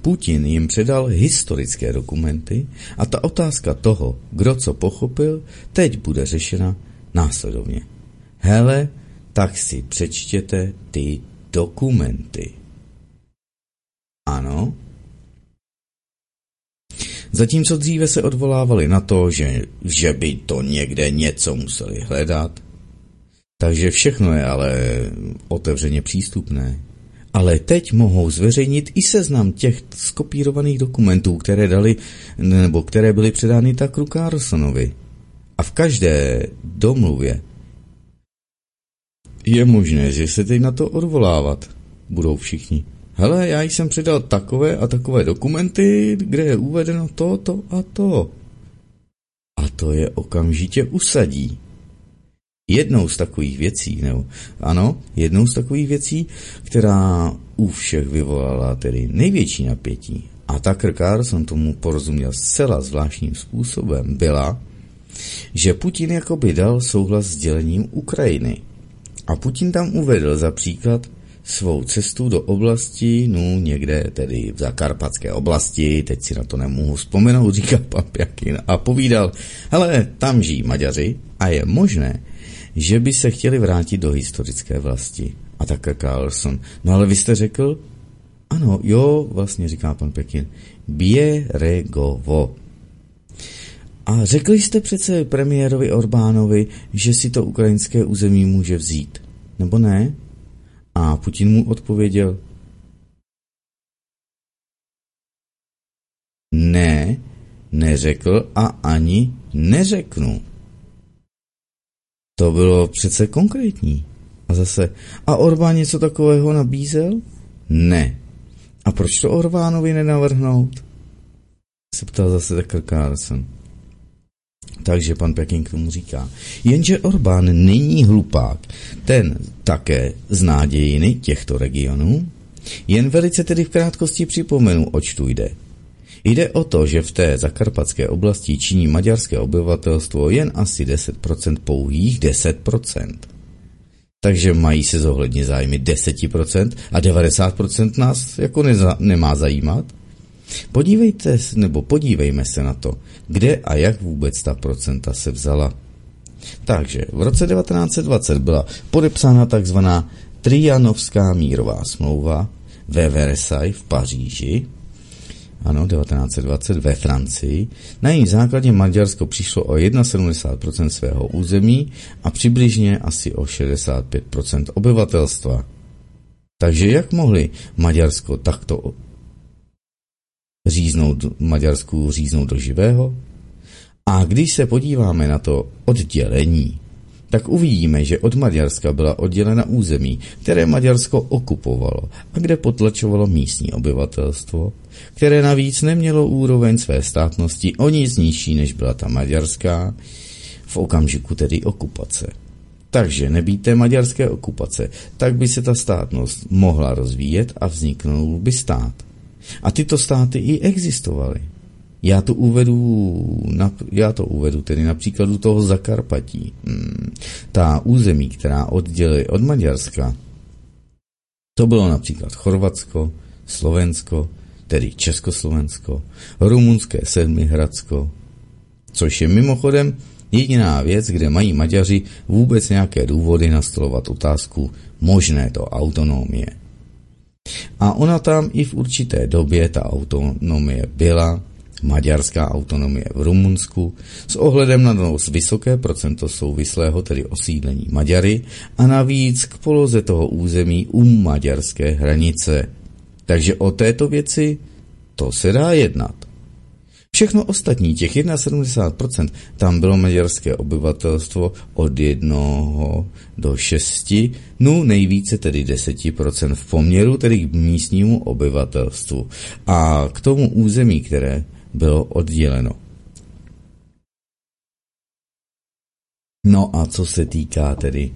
[SPEAKER 9] Putin jim předal historické dokumenty a ta otázka toho, kdo co pochopil, teď bude řešena následovně. Hele, tak si přečtěte ty dokumenty. Ano, Zatímco dříve se odvolávali na to, že, že by to někde něco museli hledat. Takže všechno je ale otevřeně přístupné. Ale teď mohou zveřejnit i seznam těch skopírovaných dokumentů, které dali, nebo které byly předány Takru Carlsonovi. A v každé domluvě je možné, že se teď na to odvolávat budou všichni. Hele, já jsem přidal takové a takové dokumenty, kde je uvedeno to, to a to. A to je okamžitě usadí. Jednou z takových věcí, nebo ano, jednou z takových věcí, která u všech vyvolala tedy největší napětí, a Tucker Carlson tomu porozuměl zcela zvláštním způsobem, byla, že Putin jakoby dal souhlas s dělením Ukrajiny. A Putin tam uvedl za příklad svou cestu do oblasti, no někde tedy v zakarpatské oblasti, teď si na to nemohu vzpomenout, říká pan Pjakin, a povídal, hele, tam žijí Maďaři a je možné, že by se chtěli vrátit do historické vlasti. A tak Carlson, no ale vy jste řekl, ano, jo, vlastně říká pan Pekin, Běregovo. A řekli jste přece premiérovi Orbánovi, že si to ukrajinské území může vzít, nebo ne? A Putin mu odpověděl, ne, neřekl a ani neřeknu. To bylo přece konkrétní. A zase, a Orbán něco takového nabízel? Ne. A proč to Orbánovi nenavrhnout? Se ptal zase Tucker Carlson. Takže pan Peking tomu říká. Jenže Orbán není hlupák. Ten také zná dějiny těchto regionů. Jen velice tedy v krátkosti připomenu, oč tu jde. Jde o to, že v té zakarpatské oblasti činí maďarské obyvatelstvo jen asi 10%, pouhých 10%. Takže mají se zohledně zájmy 10% a 90% nás jako neza, nemá zajímat. Podívejte, nebo podívejme se na to, kde a jak vůbec ta procenta se vzala. Takže v roce 1920 byla podepsána takzvaná Trianovská mírová smlouva ve Versailles v Paříži, ano, 1920 ve Francii. Na jejím základě Maďarsko přišlo o 71% svého území a přibližně asi o 65% obyvatelstva. Takže jak mohli Maďarsko takto říznout Maďarsku říznout do živého? A když se podíváme na to oddělení, tak uvidíme, že od Maďarska byla oddělena území, které Maďarsko okupovalo a kde potlačovalo místní obyvatelstvo, které navíc nemělo úroveň své státnosti o nic nižší, než byla ta maďarská, v okamžiku tedy okupace. Takže nebýté maďarské okupace, tak by se ta státnost mohla rozvíjet a vzniknul by stát. A tyto státy i existovaly. Já to uvedu, já to uvedu tedy na příkladu toho Zakarpatí. Hmm. Ta území, která oddělí od Maďarska, to bylo například Chorvatsko, Slovensko, tedy Československo, Rumunské Sedmihradsko, což je mimochodem jediná věc, kde mají Maďaři vůbec nějaké důvody nastolovat otázku možné to autonomie. A ona tam i v určité době ta autonomie byla, maďarská autonomie v Rumunsku, s ohledem na dost vysoké procento souvislého, tedy osídlení Maďary, a navíc k poloze toho území u maďarské hranice. Takže o této věci to se dá jednat. Všechno ostatní, těch 71%, tam bylo maďarské obyvatelstvo od jednoho do šesti, no nejvíce tedy 10% v poměru tedy k místnímu obyvatelstvu a k tomu území, které bylo odděleno. No a co se týká tedy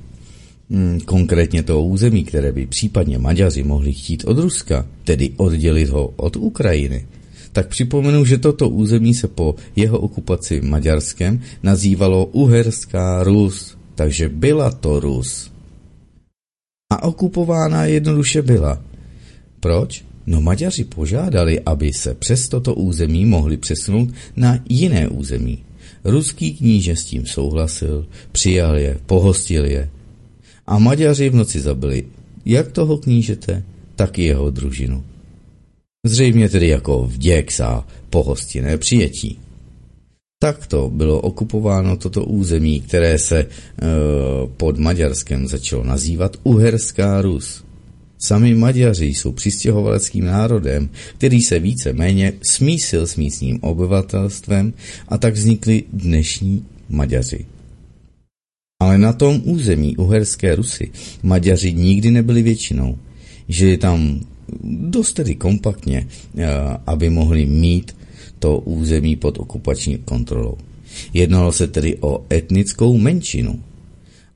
[SPEAKER 9] hmm, konkrétně toho území, které by případně Maďaři mohli chtít od Ruska, tedy oddělit ho od Ukrajiny, tak připomenu, že toto území se po jeho okupaci Maďarskem nazývalo Uherská Rus, takže byla to Rus. A okupována jednoduše byla. Proč? No Maďaři požádali, aby se přes toto území mohli přesunout na jiné území. Ruský kníže s tím souhlasil, přijal je, pohostil je. A Maďaři v noci zabili jak toho knížete, tak i jeho družinu. Zřejmě tedy jako vděk za pohostinné přijetí. Takto bylo okupováno toto území, které se e, pod Maďarskem začalo nazývat Uherská Rus. Sami Maďaři jsou přistěhovaleckým národem, který se více méně smísil s místním obyvatelstvem a tak vznikly dnešní Maďaři. Ale na tom území Uherské Rusy Maďaři nikdy nebyli většinou. Žili tam dost tedy kompaktně, eh, aby mohli mít to území pod okupační kontrolou. Jednalo se tedy o etnickou menšinu.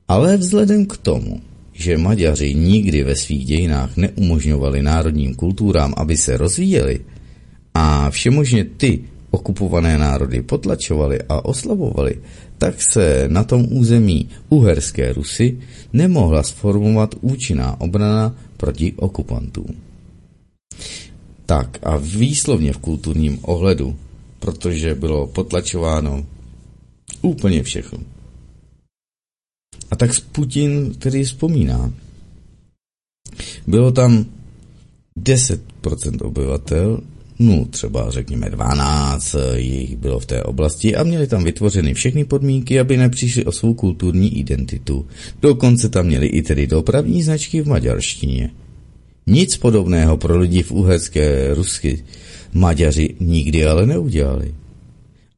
[SPEAKER 9] Ale vzhledem k tomu, že Maďaři nikdy ve svých dějinách neumožňovali národním kulturám, aby se rozvíjeli, a všemožně ty okupované národy potlačovali a oslabovali, tak se na tom území uherské Rusy nemohla sformovat účinná obrana proti okupantům. Tak a výslovně v kulturním ohledu, protože bylo potlačováno úplně všechno. A tak Putin tedy vzpomíná. Bylo tam 10% obyvatel, no třeba řekněme 12 jich bylo v té oblasti a měli tam vytvořeny všechny podmínky, aby nepřišli o svou kulturní identitu. Dokonce tam měli i tedy dopravní značky v maďarštině. Nic podobného pro lidi v uherské Rusky Maďaři nikdy ale neudělali.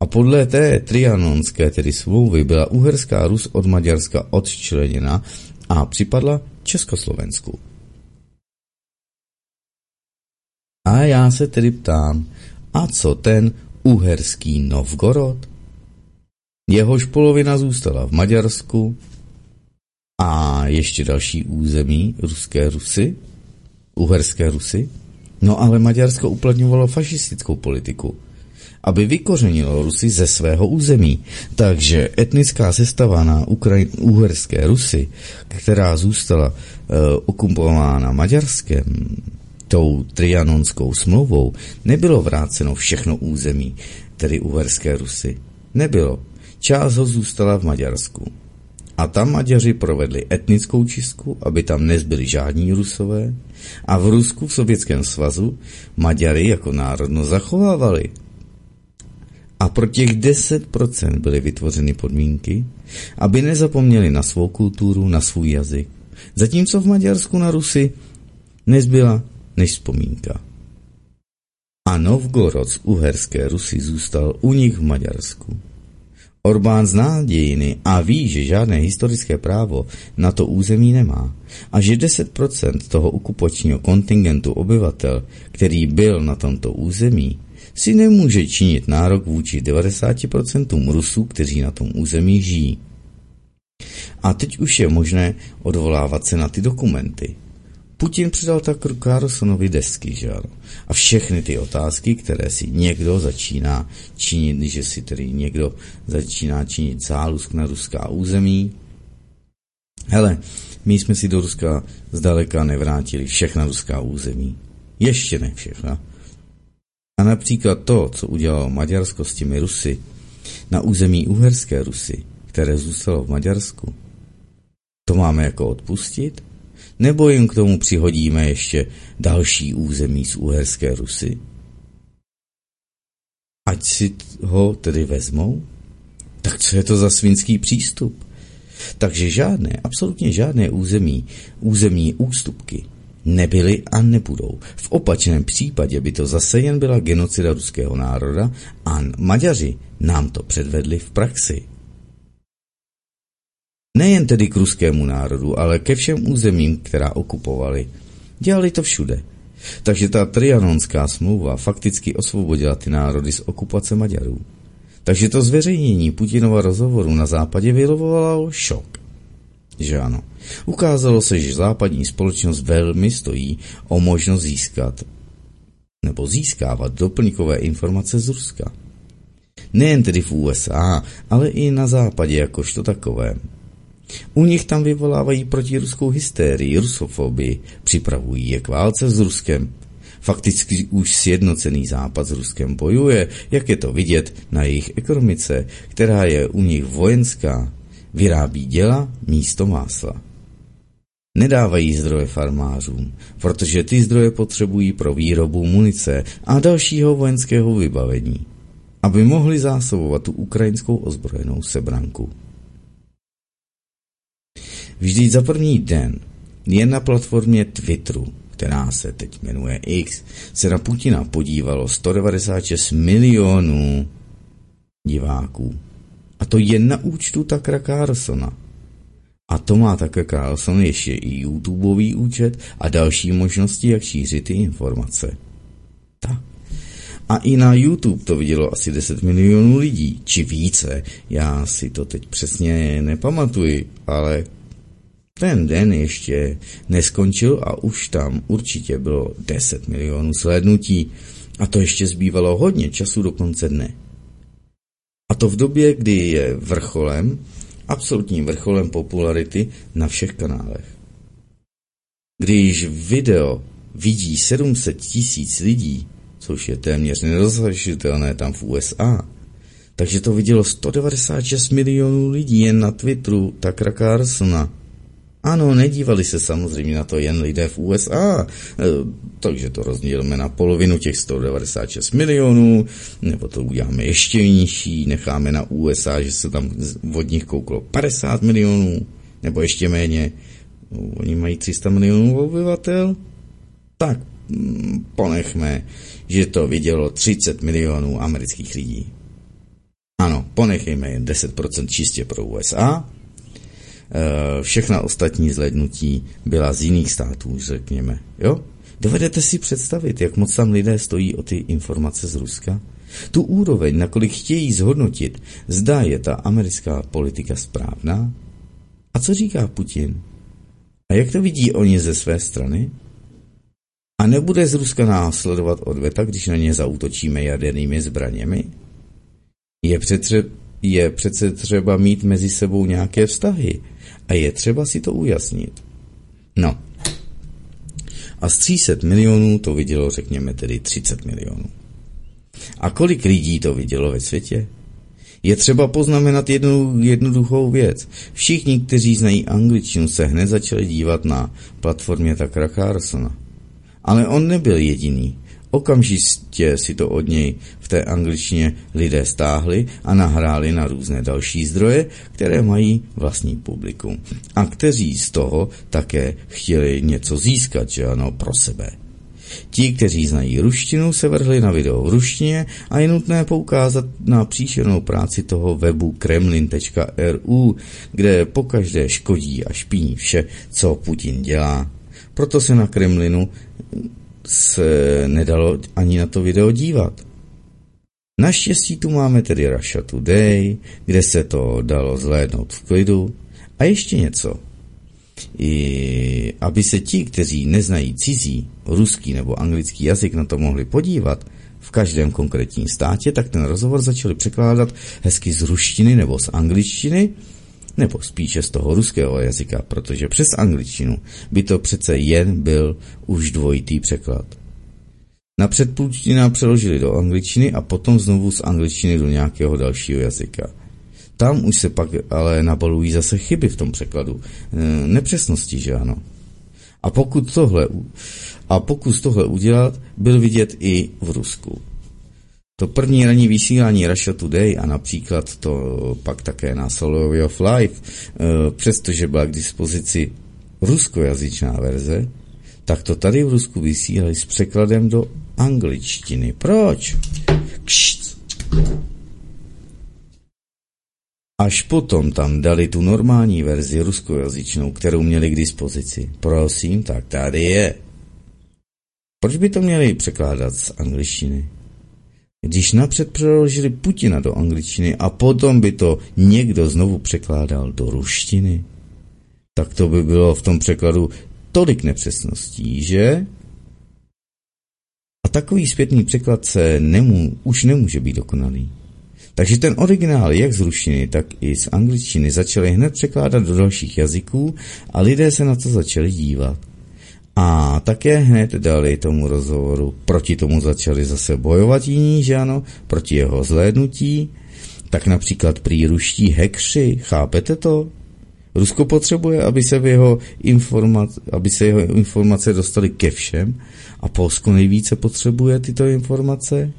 [SPEAKER 9] A podle té trianonské tedy smlouvy byla Uherská Rus od Maďarska odčleněna a připadla Československu. A já se tedy ptám, a co ten uherský Novgorod? Jehož polovina zůstala v Maďarsku a ještě další území ruské Rusy, uherské Rusy. No ale Maďarsko uplatňovalo fašistickou politiku – aby vykořenilo Rusy ze svého území. Takže etnická sestava na Ukrajin, uherské Rusy, která zůstala e, okupována Maďarskem, tou trianonskou smlouvou, nebylo vráceno všechno území, tedy uherské Rusy. Nebylo. Část ho zůstala v Maďarsku. A tam Maďaři provedli etnickou čistku, aby tam nezbyli žádní Rusové. A v Rusku, v Sovětském svazu, Maďary jako národno zachovávali a pro těch 10% byly vytvořeny podmínky, aby nezapomněli na svou kulturu, na svůj jazyk. Zatímco v Maďarsku na Rusy nezbyla než vzpomínka. A Novgorod z uherské Rusy zůstal u nich v Maďarsku. Orbán zná dějiny a ví, že žádné historické právo na to území nemá a že 10% toho okupačního kontingentu obyvatel, který byl na tomto území, si nemůže činit nárok vůči 90% Rusů, kteří na tom území žijí. A teď už je možné odvolávat se na ty dokumenty. Putin přidal tak Carlsonovi desky, že ano? A všechny ty otázky, které si někdo začíná činit, že si tedy někdo začíná činit zálusk na ruská území. Hele, my jsme si do Ruska zdaleka nevrátili všechna ruská území. Ještě ne všechna. A například to, co udělalo Maďarsko s těmi Rusy na území Uherské Rusy, které zůstalo v Maďarsku, to máme jako odpustit? Nebo jim k tomu přihodíme ještě další území z Uherské Rusy? Ať si ho tedy vezmou? Tak co je to za svinský přístup? Takže žádné, absolutně žádné území, územní ústupky Nebyly a nebudou. V opačném případě by to zase jen byla genocida ruského národa a Maďaři nám to předvedli v praxi. Nejen tedy k ruskému národu, ale ke všem územím, která okupovali. Dělali to všude. Takže ta trianonská smlouva fakticky osvobodila ty národy z okupace Maďarů. Takže to zveřejnění Putinova rozhovoru na západě vylovovalo šok. Že ano. Ukázalo se, že západní společnost velmi stojí o možnost získat nebo získávat doplňkové informace z Ruska. Nejen tedy v USA, ale i na západě jakožto takové. U nich tam vyvolávají protiruskou hysterii, rusofobii, připravují je k válce s Ruskem. Fakticky už sjednocený západ s Ruskem bojuje, jak je to vidět na jejich ekonomice, která je u nich vojenská, vyrábí děla místo másla. Nedávají zdroje farmářům, protože ty zdroje potřebují pro výrobu munice a dalšího vojenského vybavení, aby mohli zásobovat tu ukrajinskou ozbrojenou sebranku. Vždyť za první den jen na platformě Twitteru, která se teď jmenuje X, se na Putina podívalo 196 milionů diváků. A to jen na účtu Takra Carlsona. A to má také Carlson ještě i YouTubeový účet a další možnosti, jak šířit ty informace. Tak. A i na YouTube to vidělo asi 10 milionů lidí, či více. Já si to teď přesně nepamatuji, ale ten den ještě neskončil a už tam určitě bylo 10 milionů slednutí. A to ještě zbývalo hodně času do konce dne. A to v době, kdy je vrcholem, absolutním vrcholem popularity na všech kanálech. Když video vidí 700 tisíc lidí, což je téměř nedosažitelné tam v USA, takže to vidělo 196 milionů lidí jen na Twitteru Takra Carsona. Ano, nedívali se samozřejmě na to jen lidé v USA, e, takže to rozdělíme na polovinu těch 196 milionů, nebo to uděláme ještě nižší, necháme na USA, že se tam od nich kouklo 50 milionů, nebo ještě méně. No, oni mají 300 milionů obyvatel, tak mm, ponechme, že to vidělo 30 milionů amerických lidí. Ano, ponechejme jen 10% čistě pro USA, všechna ostatní zlednutí byla z jiných států, řekněme. Jo? Dovedete si představit, jak moc tam lidé stojí o ty informace z Ruska? Tu úroveň, nakolik chtějí zhodnotit, zdá je ta americká politika správná? A co říká Putin? A jak to vidí oni ze své strany? A nebude z Ruska následovat odveta, když na ně zautočíme jadernými zbraněmi? Je, přetře, je přece třeba mít mezi sebou nějaké vztahy, a je třeba si to ujasnit. No. A z 300 milionů to vidělo, řekněme tedy 30 milionů. A kolik lidí to vidělo ve světě? Je třeba poznamenat jednu jednoduchou věc. Všichni, kteří znají angličtinu, se hned začali dívat na platformě Takra Carsona. Ale on nebyl jediný. Okamžitě si to od něj v té angličtině lidé stáhli a nahráli na různé další zdroje, které mají vlastní publikum. A kteří z toho také chtěli něco získat, že ano, pro sebe. Ti, kteří znají ruštinu, se vrhli na video v ruštině a je nutné poukázat na příšernou práci toho webu kremlin.ru, kde pokaždé škodí a špíní vše, co Putin dělá. Proto se na Kremlinu se nedalo ani na to video dívat. Naštěstí tu máme tedy Russia Today, kde se to dalo zhlédnout v klidu. A ještě něco. I aby se ti, kteří neznají cizí, ruský nebo anglický jazyk na to mohli podívat, v každém konkrétním státě, tak ten rozhovor začali překládat hezky z ruštiny nebo z angličtiny, nebo spíše z toho ruského jazyka, protože přes angličtinu by to přece jen byl už dvojitý překlad. Na předpůlčtina přeložili do angličtiny a potom znovu z angličtiny do nějakého dalšího jazyka. Tam už se pak ale nabalují zase chyby v tom překladu. E, nepřesnosti, že ano. A pokud tohle, a pokus tohle udělat, byl vidět i v Rusku. To první ranní vysílání Russia Today a například to pak také na Soul of Life, e, přestože byla k dispozici ruskojazyčná verze, tak to tady v Rusku vysílali s překladem do angličtiny. Proč? Kšt. Až potom tam dali tu normální verzi ruskojazyčnou, kterou měli k dispozici. Prosím, tak tady je. Proč by to měli překládat z angličtiny? Když napřed přeložili Putina do angličtiny a potom by to někdo znovu překládal do ruštiny, tak to by bylo v tom překladu tolik nepřesností, že? A takový zpětný překlad se nemů, už nemůže být dokonalý. Takže ten originál jak z ruštiny, tak i z angličtiny začali hned překládat do dalších jazyků a lidé se na to začali dívat. A také hned dali tomu rozhovoru, proti tomu začali zase bojovat jiní, že ano, proti jeho zhlédnutí, tak například prý ruští hekři, chápete to? Rusko potřebuje, aby se, v jeho informace, aby se jeho informace dostaly ke všem a Polsko nejvíce potřebuje tyto informace,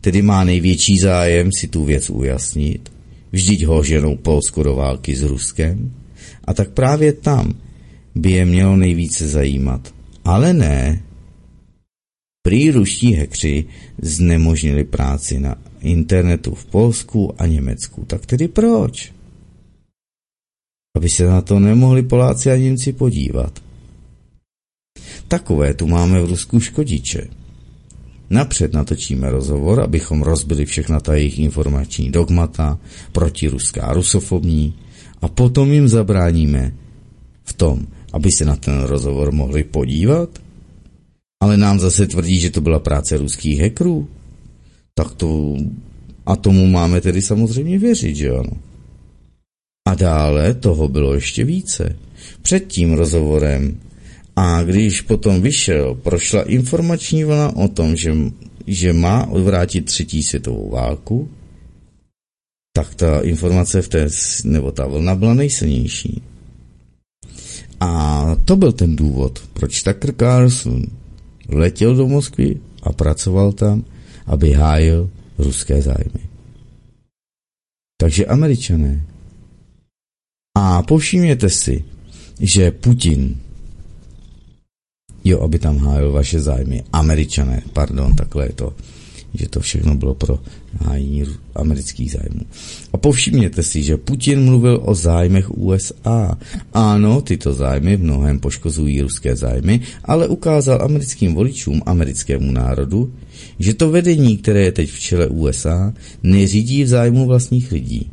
[SPEAKER 9] tedy má největší zájem si tu věc ujasnit. Vždyť ho ženou Polsko do války s Ruskem. A tak právě tam by je mělo nejvíce zajímat. Ale ne. Prý ruští hekři znemožnili práci na internetu v Polsku a Německu. Tak tedy proč? Aby se na to nemohli Poláci a Němci podívat. Takové tu máme v Rusku škodiče. Napřed natočíme rozhovor, abychom rozbili všechna ta jejich informační dogmata, protiruská rusofobní, a potom jim zabráníme v tom, aby se na ten rozhovor mohli podívat? Ale nám zase tvrdí, že to byla práce ruských hackerů. Tak to... A tomu máme tedy samozřejmě věřit, že ano? A dále toho bylo ještě více. Před tím rozhovorem a když potom vyšel, prošla informační vlna o tom, že, že má odvrátit třetí světovou válku, tak ta informace v té, nebo ta vlna byla nejsilnější. A to byl ten důvod, proč Tucker Carlson letěl do Moskvy a pracoval tam, aby hájil ruské zájmy. Takže američané. A povšimněte si, že Putin, jo, aby tam hájil vaše zájmy, američané, pardon, takhle je to, že to všechno bylo pro hájení amerických zájmů. A povšimněte si, že Putin mluvil o zájmech USA. Ano, tyto zájmy v mnohem poškozují ruské zájmy, ale ukázal americkým voličům, americkému národu, že to vedení, které je teď v čele USA, neřídí v zájmu vlastních lidí.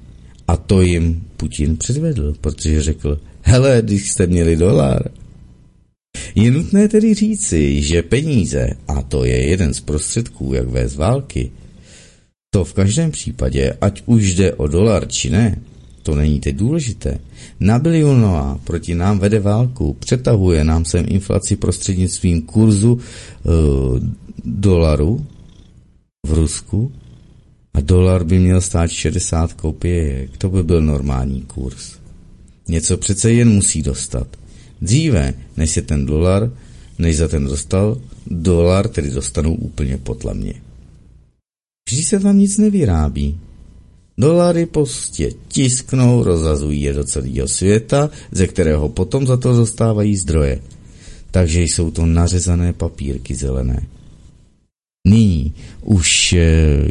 [SPEAKER 9] A to jim Putin předvedl, protože řekl, hele, když jste měli dolar, je nutné tedy říci, že peníze, a to je jeden z prostředků, jak vést války, to v každém případě, ať už jde o dolar či ne, to není teď důležité. Na bilionová proti nám vede válku, přetahuje nám sem inflaci prostřednictvím kurzu uh, dolaru v Rusku a dolar by měl stát 60 kopějek. To by byl normální kurz. Něco přece jen musí dostat. Dříve, než se ten dolar, než za ten dostal, dolar tedy dostanou úplně potlemně. Vždy se tam nic nevyrábí. Dolary prostě tisknou, rozazují je do celého světa, ze kterého potom za to dostávají zdroje. Takže jsou to nařezané papírky zelené. Nyní už eh,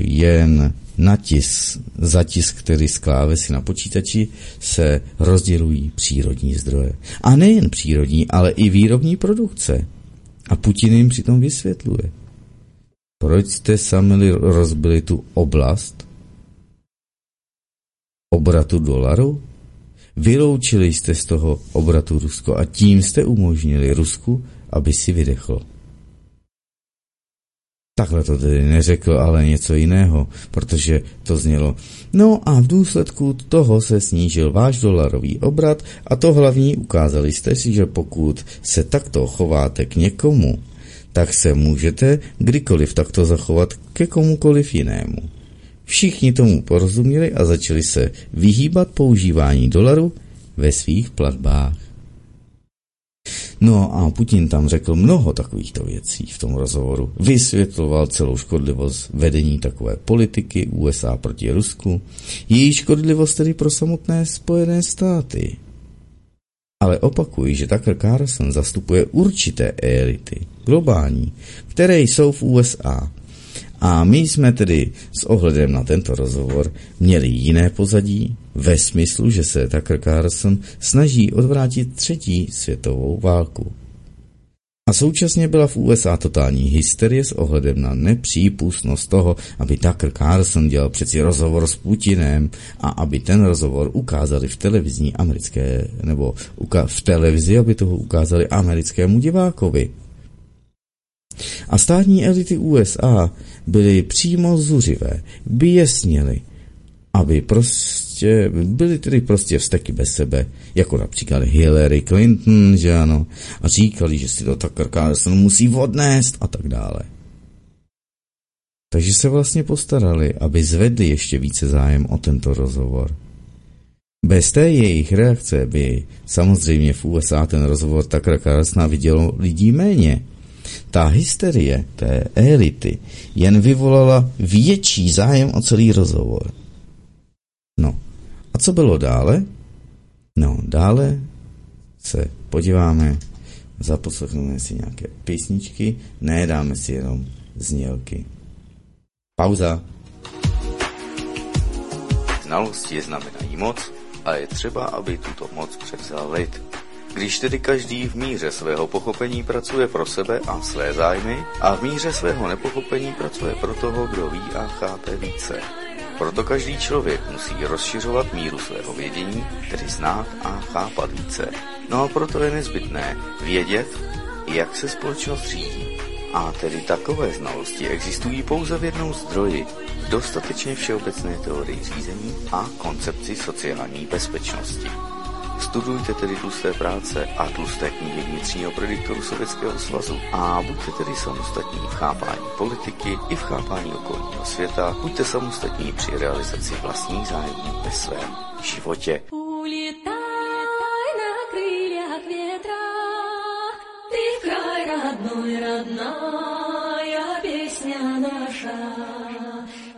[SPEAKER 9] jen natis, zatisk, který z klávesy na počítači, se rozdělují přírodní zdroje. A nejen přírodní, ale i výrobní produkce. A Putin jim přitom vysvětluje. Proč jste sami rozbili tu oblast obratu dolaru? Vyloučili jste z toho obratu Rusko a tím jste umožnili Rusku, aby si vydechlo. Takhle to tedy neřekl, ale něco jiného, protože to znělo. No a v důsledku toho se snížil váš dolarový obrat a to hlavní ukázali jste si, že pokud se takto chováte k někomu, tak se můžete kdykoliv takto zachovat ke komukoliv jinému. Všichni tomu porozuměli a začali se vyhýbat používání dolaru ve svých platbách. No a Putin tam řekl mnoho takovýchto věcí v tom rozhovoru. Vysvětloval celou škodlivost vedení takové politiky USA proti Rusku, její škodlivost tedy pro samotné Spojené státy. Ale opakuji, že Tucker Carlson zastupuje určité elity, globální, které jsou v USA. A my jsme tedy s ohledem na tento rozhovor měli jiné pozadí, ve smyslu, že se Tucker Carlson snaží odvrátit třetí světovou válku. A současně byla v USA totální hysterie s ohledem na nepřípustnost toho, aby Tucker Carlson dělal přeci rozhovor s Putinem a aby ten rozhovor ukázali v televizní americké, nebo v televizi, aby toho ukázali americkému divákovi. A státní elity USA byly přímo zuřivé, běsněly, aby prostě byly tedy prostě vzteky bez sebe, jako například Hillary Clinton, že ano, a říkali, že si to Tucker Carlson musí odnést a tak dále. Takže se vlastně postarali, aby zvedli ještě více zájem o tento rozhovor. Bez té jejich reakce by samozřejmě v USA ten rozhovor Tucker Carlsona vidělo lidí méně. Ta hysterie té elity jen vyvolala větší zájem o celý rozhovor. No, a co bylo dále? No, dále se podíváme, zaposlechneme si nějaké písničky, ne, dáme si jenom znělky. Pauza. Znalosti znamenají moc a je třeba, aby tuto moc převzal lid. Když tedy každý v míře svého pochopení pracuje pro sebe a své zájmy a v míře svého nepochopení pracuje pro toho, kdo ví a chápe více. Proto každý člověk musí rozšiřovat míru svého vědění, tedy znát a chápat více. No a proto je nezbytné vědět, jak se společnost řídí. A tedy takové znalosti existují pouze v jednom zdroji, dostatečně všeobecné teorii řízení a koncepci sociální bezpečnosti. Studujte tedy tlusté práce a tlusté knihy vnitřního prediktoru Sovětského svazu a buďte tedy samostatní v chápání politiky i v chápání okolního světa. Buďte samostatní při realizaci vlastních zájmů ve svém životě. родной, родная песня наша,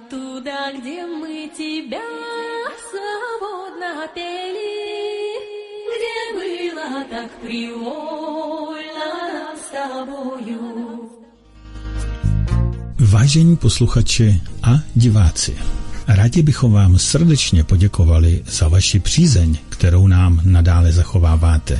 [SPEAKER 9] туда, где мы тебя свободно пели, где было так привольно с тобою.
[SPEAKER 1] Vážení posluchači a diváci, rádi bychom vám srdečně poděkovali za vaši přízeň, kterou nám nadále zachováváte.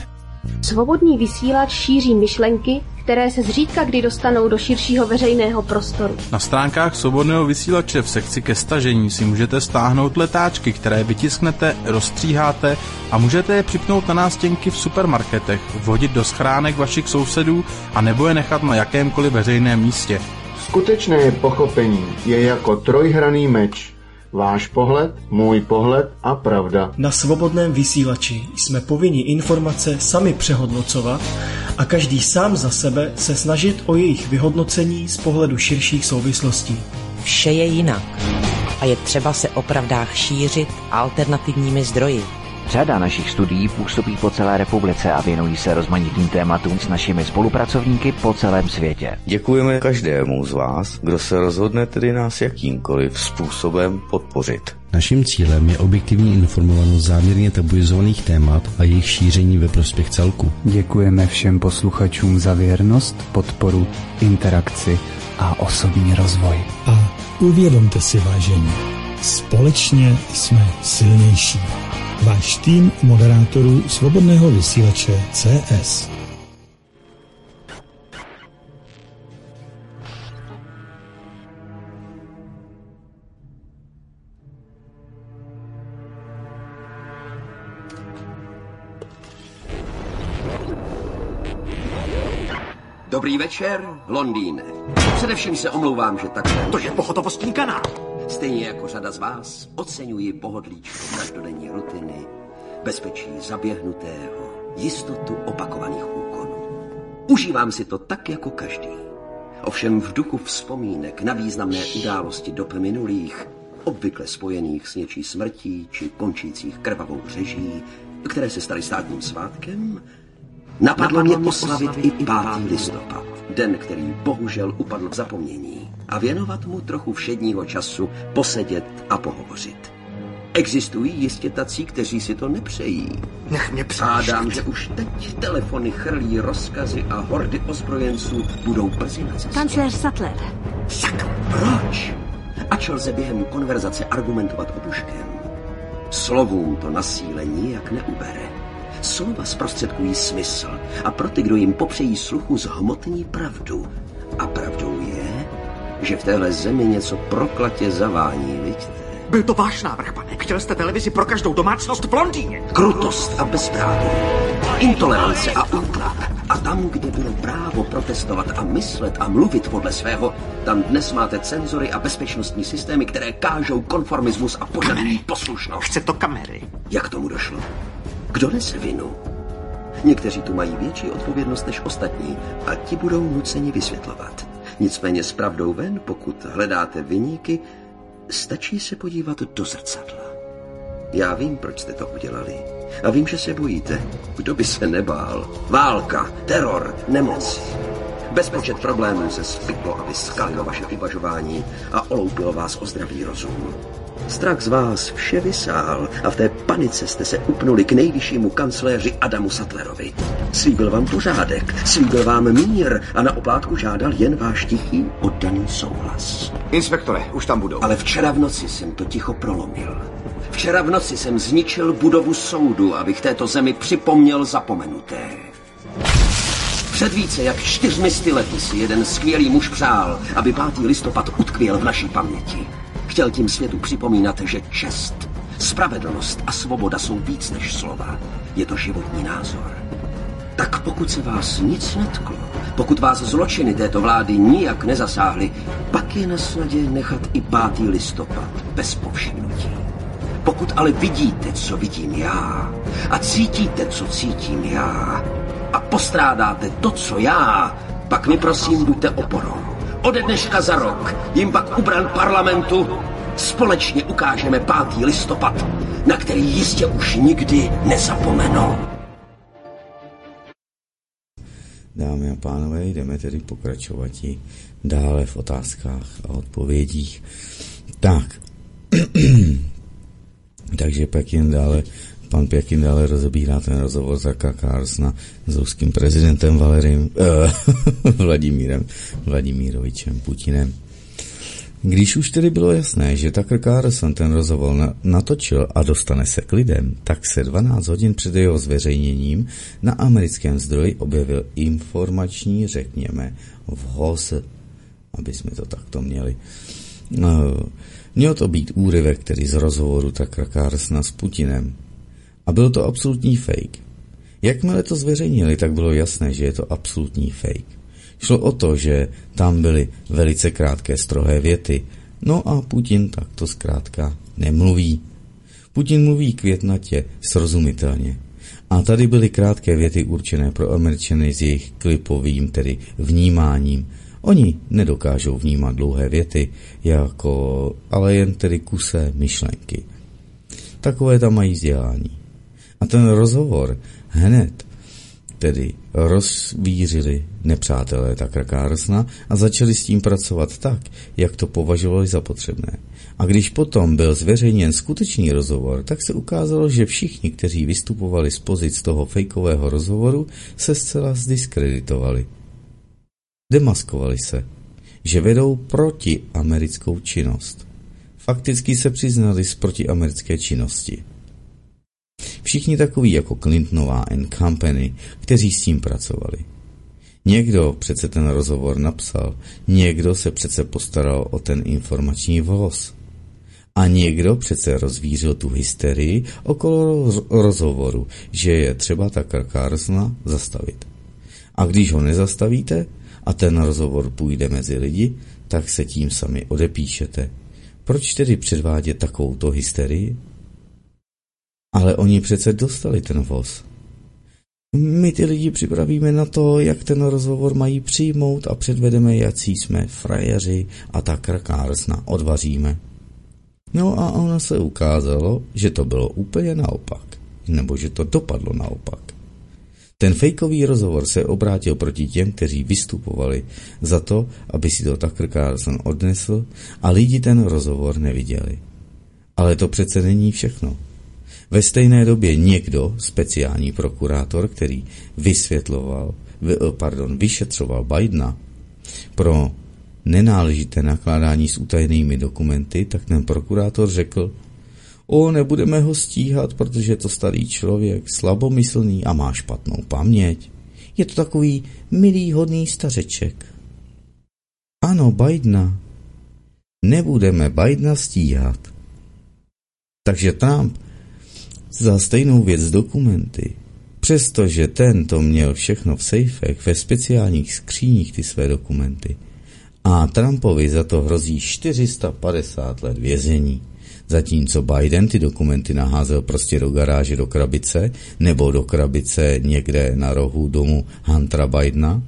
[SPEAKER 2] Svobodný vysílač šíří myšlenky, které se zřídka kdy dostanou do širšího veřejného prostoru.
[SPEAKER 3] Na stránkách Svobodného vysílače v sekci ke stažení si můžete stáhnout letáčky, které vytisknete, rozstříháte a můžete je připnout na nástěnky v supermarketech, vhodit do schránek vašich sousedů a nebo je nechat na jakémkoliv veřejném místě.
[SPEAKER 4] Skutečné pochopení je jako trojhraný meč Váš pohled, můj pohled a pravda.
[SPEAKER 5] Na svobodném vysílači jsme povinni informace sami přehodnocovat a každý sám za sebe se snažit o jejich vyhodnocení z pohledu širších souvislostí.
[SPEAKER 6] Vše je jinak a je třeba se o pravdách šířit alternativními zdroji.
[SPEAKER 7] Řada našich studií působí po celé republice a věnují se rozmanitým tématům s našimi spolupracovníky po celém světě.
[SPEAKER 8] Děkujeme každému z vás, kdo se rozhodne tedy nás jakýmkoliv způsobem podpořit.
[SPEAKER 11] Naším cílem je objektivní informovanost záměrně tabuizovaných témat a jejich šíření ve prospěch celku.
[SPEAKER 10] Děkujeme všem posluchačům za věrnost, podporu, interakci a osobní rozvoj.
[SPEAKER 1] A uvědomte si, vážení, společně jsme silnější. Váš tým moderátorů svobodného vysílače CS.
[SPEAKER 12] Dobrý večer, Londýne. Především se omlouvám, že tak...
[SPEAKER 13] To je pohotovostní kanál.
[SPEAKER 12] Stejně jako řada z vás oceňuji pohodlíčko každodenní rutiny, bezpečí zaběhnutého, jistotu opakovaných úkonů. Užívám si to tak jako každý. Ovšem v duchu vzpomínek na významné události dob minulých, obvykle spojených s něčí smrtí či končících krvavou řeží, které se staly státním svátkem, napadlo, mě oslavit i 5. listopad, den, který bohužel upadl v zapomnění a věnovat mu trochu všedního času, posedět a pohovořit. Existují jistě tací, kteří si to nepřejí.
[SPEAKER 13] Nech mě
[SPEAKER 12] Hádám, že už teď telefony chrlí rozkazy a hordy ozbrojenců budou brzy na cestě.
[SPEAKER 2] Kancléř Sattler.
[SPEAKER 12] Sakra, proč? Ač lze během konverzace argumentovat obuškem, slovům to na síle nijak neubere. Slova zprostředkují smysl a pro ty, kdo jim popřejí sluchu, zhmotní pravdu. A pravdou je, že v téhle zemi něco proklatě zavání, vidíte?
[SPEAKER 13] Byl to váš návrh, pane. Chtěl jste televizi pro každou domácnost v Londýně.
[SPEAKER 12] Krutost a bezpráví, intolerance a útlak. A tam, kde bylo právo protestovat a myslet a mluvit podle svého, tam dnes máte cenzory a bezpečnostní systémy, které kážou konformismus a požadují poslušnost.
[SPEAKER 13] Chce to kamery.
[SPEAKER 12] Jak tomu došlo? Kdo nese vinu? Někteří tu mají větší odpovědnost než ostatní a ti budou nuceni vysvětlovat. Nicméně s pravdou ven, pokud hledáte vyníky, stačí se podívat do zrcadla. Já vím, proč jste to udělali. A vím, že se bojíte. Kdo by se nebál? Válka, teror, nemoc. Bezpočet problémů se spiklo a vyskalilo vaše uvažování a oloupilo vás o zdravý rozum. Strach z vás vše vysál a v té panice jste se upnuli k nejvyššímu kancléři Adamu Sattlerovi. Slíbil vám pořádek, slíbil vám mír a na oplátku žádal jen váš tichý oddaný souhlas.
[SPEAKER 13] Inspektore, už tam budou.
[SPEAKER 12] Ale včera v noci jsem to ticho prolomil. Včera v noci jsem zničil budovu soudu, abych této zemi připomněl zapomenuté. Před více jak čtyřmi lety si jeden skvělý muž přál, aby 5. listopad utkvěl v naší paměti. Chtěl tím světu připomínat, že čest, spravedlnost a svoboda jsou víc než slova. Je to životní názor. Tak pokud se vás nic netklo, pokud vás zločiny této vlády nijak nezasáhly, pak je na snadě nechat i 5. listopad bez povšimnutí. Pokud ale vidíte, co vidím já, a cítíte, co cítím já, a postrádáte to, co já, pak mi prosím buďte oporou. Ode dneška za rok jim pak ubran parlamentu společně ukážeme 5. listopad, na který jistě už nikdy nezapomenou.
[SPEAKER 9] Dámy a pánové, jdeme tedy pokračovat i dále v otázkách a odpovědích. Tak, takže pak jen dále pan Pěkin dále rozebírá ten rozhovor za Carlsona s ruským prezidentem Valerim, eh, Vladimírem Vladimírovičem Putinem. Když už tedy bylo jasné, že Tucker Carlson ten rozhovor na, natočil a dostane se k lidem, tak se 12 hodin před jeho zveřejněním na americkém zdroji objevil informační, řekněme, vhoz, aby jsme to takto měli. No, měl to být úryvek, který z rozhovoru Tucker Carlsona s Putinem. A byl to absolutní fake. Jakmile to zveřejnili, tak bylo jasné, že je to absolutní fake. Šlo o to, že tam byly velice krátké strohé věty, no a Putin takto zkrátka nemluví. Putin mluví květnatě, srozumitelně. A tady byly krátké věty určené pro Američany s jejich klipovým, tedy vnímáním. Oni nedokážou vnímat dlouhé věty, jako, ale jen tedy kusé myšlenky. Takové tam mají vzdělání. A ten rozhovor hned tedy rozvířili nepřátelé Takra Carlsona a začali s tím pracovat tak, jak to považovali za potřebné. A když potom byl zveřejněn skutečný rozhovor, tak se ukázalo, že všichni, kteří vystupovali z pozic toho fejkového rozhovoru, se zcela zdiskreditovali. Demaskovali se, že vedou proti americkou činnost. Fakticky se přiznali z protiamerické činnosti. Všichni takoví jako Clintonová and Company, kteří s tím pracovali. Někdo přece ten rozhovor napsal, někdo se přece postaral o ten informační voz. A někdo přece rozvířil tu hysterii okolo rozhovoru, že je třeba Tucker Carlsona zastavit. A když ho nezastavíte a ten rozhovor půjde mezi lidi, tak se tím sami odepíšete. Proč tedy předvádět takovouto hysterii? Ale oni přece dostali ten voz. My ty lidi připravíme na to, jak ten rozhovor mají přijmout a předvedeme, jací jsme frajeři a tak Carlsona odvaříme. No a ono se ukázalo, že to bylo úplně naopak. Nebo že to dopadlo naopak. Ten fejkový rozhovor se obrátil proti těm, kteří vystupovali za to, aby si to Tucker Carlson odnesl a lidi ten rozhovor neviděli. Ale to přece není všechno. Ve stejné době někdo, speciální prokurátor, který vysvětloval, pardon, vyšetřoval Bidena pro nenáležité nakládání s utajenými dokumenty, tak ten prokurátor řekl, o, nebudeme ho stíhat, protože je to starý člověk, slabomyslný a má špatnou paměť. Je to takový milý, hodný stařeček. Ano, Bidena. Nebudeme Bidena stíhat. Takže Trump za stejnou věc dokumenty, přestože ten to měl všechno v sejfech, ve speciálních skříních ty své dokumenty, a Trumpovi za to hrozí 450 let vězení. Zatímco Biden ty dokumenty naházel prostě do garáže do krabice nebo do krabice někde na rohu domu Huntera Bidena,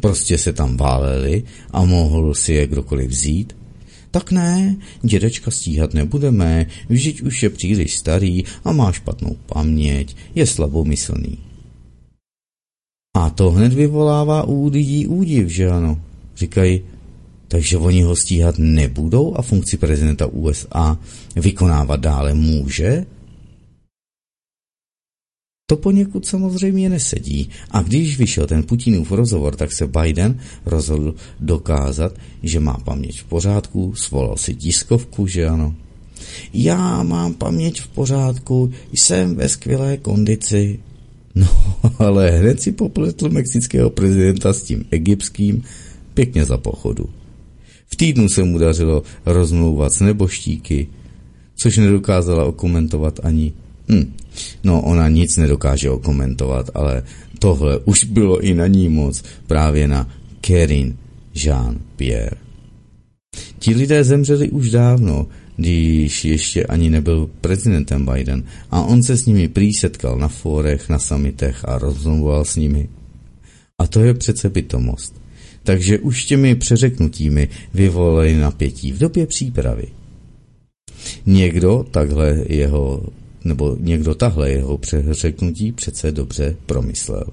[SPEAKER 9] prostě se tam váleli a mohl si je kdokoliv vzít, tak ne, dědečka stíhat nebudeme, vždyť už je příliš starý a má špatnou paměť, je slabomyslný. A to hned vyvolává u lidí údiv, že ano? Říkají, takže oni ho stíhat nebudou a funkci prezidenta USA vykonávat dále může? To poněkud samozřejmě nesedí. A když vyšel ten Putinův rozhovor, tak se Biden rozhodl dokázat, že má paměť v pořádku, svolal si tiskovku, že ano. Já mám paměť v pořádku, jsem ve skvělé kondici. No, ale hned si popletl mexického prezidenta s tím egyptským pěkně za pochodu. V týdnu se mu dařilo rozmlouvat s neboštíky, což nedokázala okomentovat ani Hm. No, ona nic nedokáže okomentovat, ale tohle už bylo i na ní moc, právě na Kerin Jean-Pierre. Ti lidé zemřeli už dávno, když ještě ani nebyl prezidentem Biden a on se s nimi prý setkal na fórech, na samitech a rozmluval s nimi. A to je přece bytomost. Takže už těmi přeřeknutími vyvolali napětí v době přípravy. Někdo takhle jeho nebo někdo tahle jeho přeřeknutí přece dobře promyslel.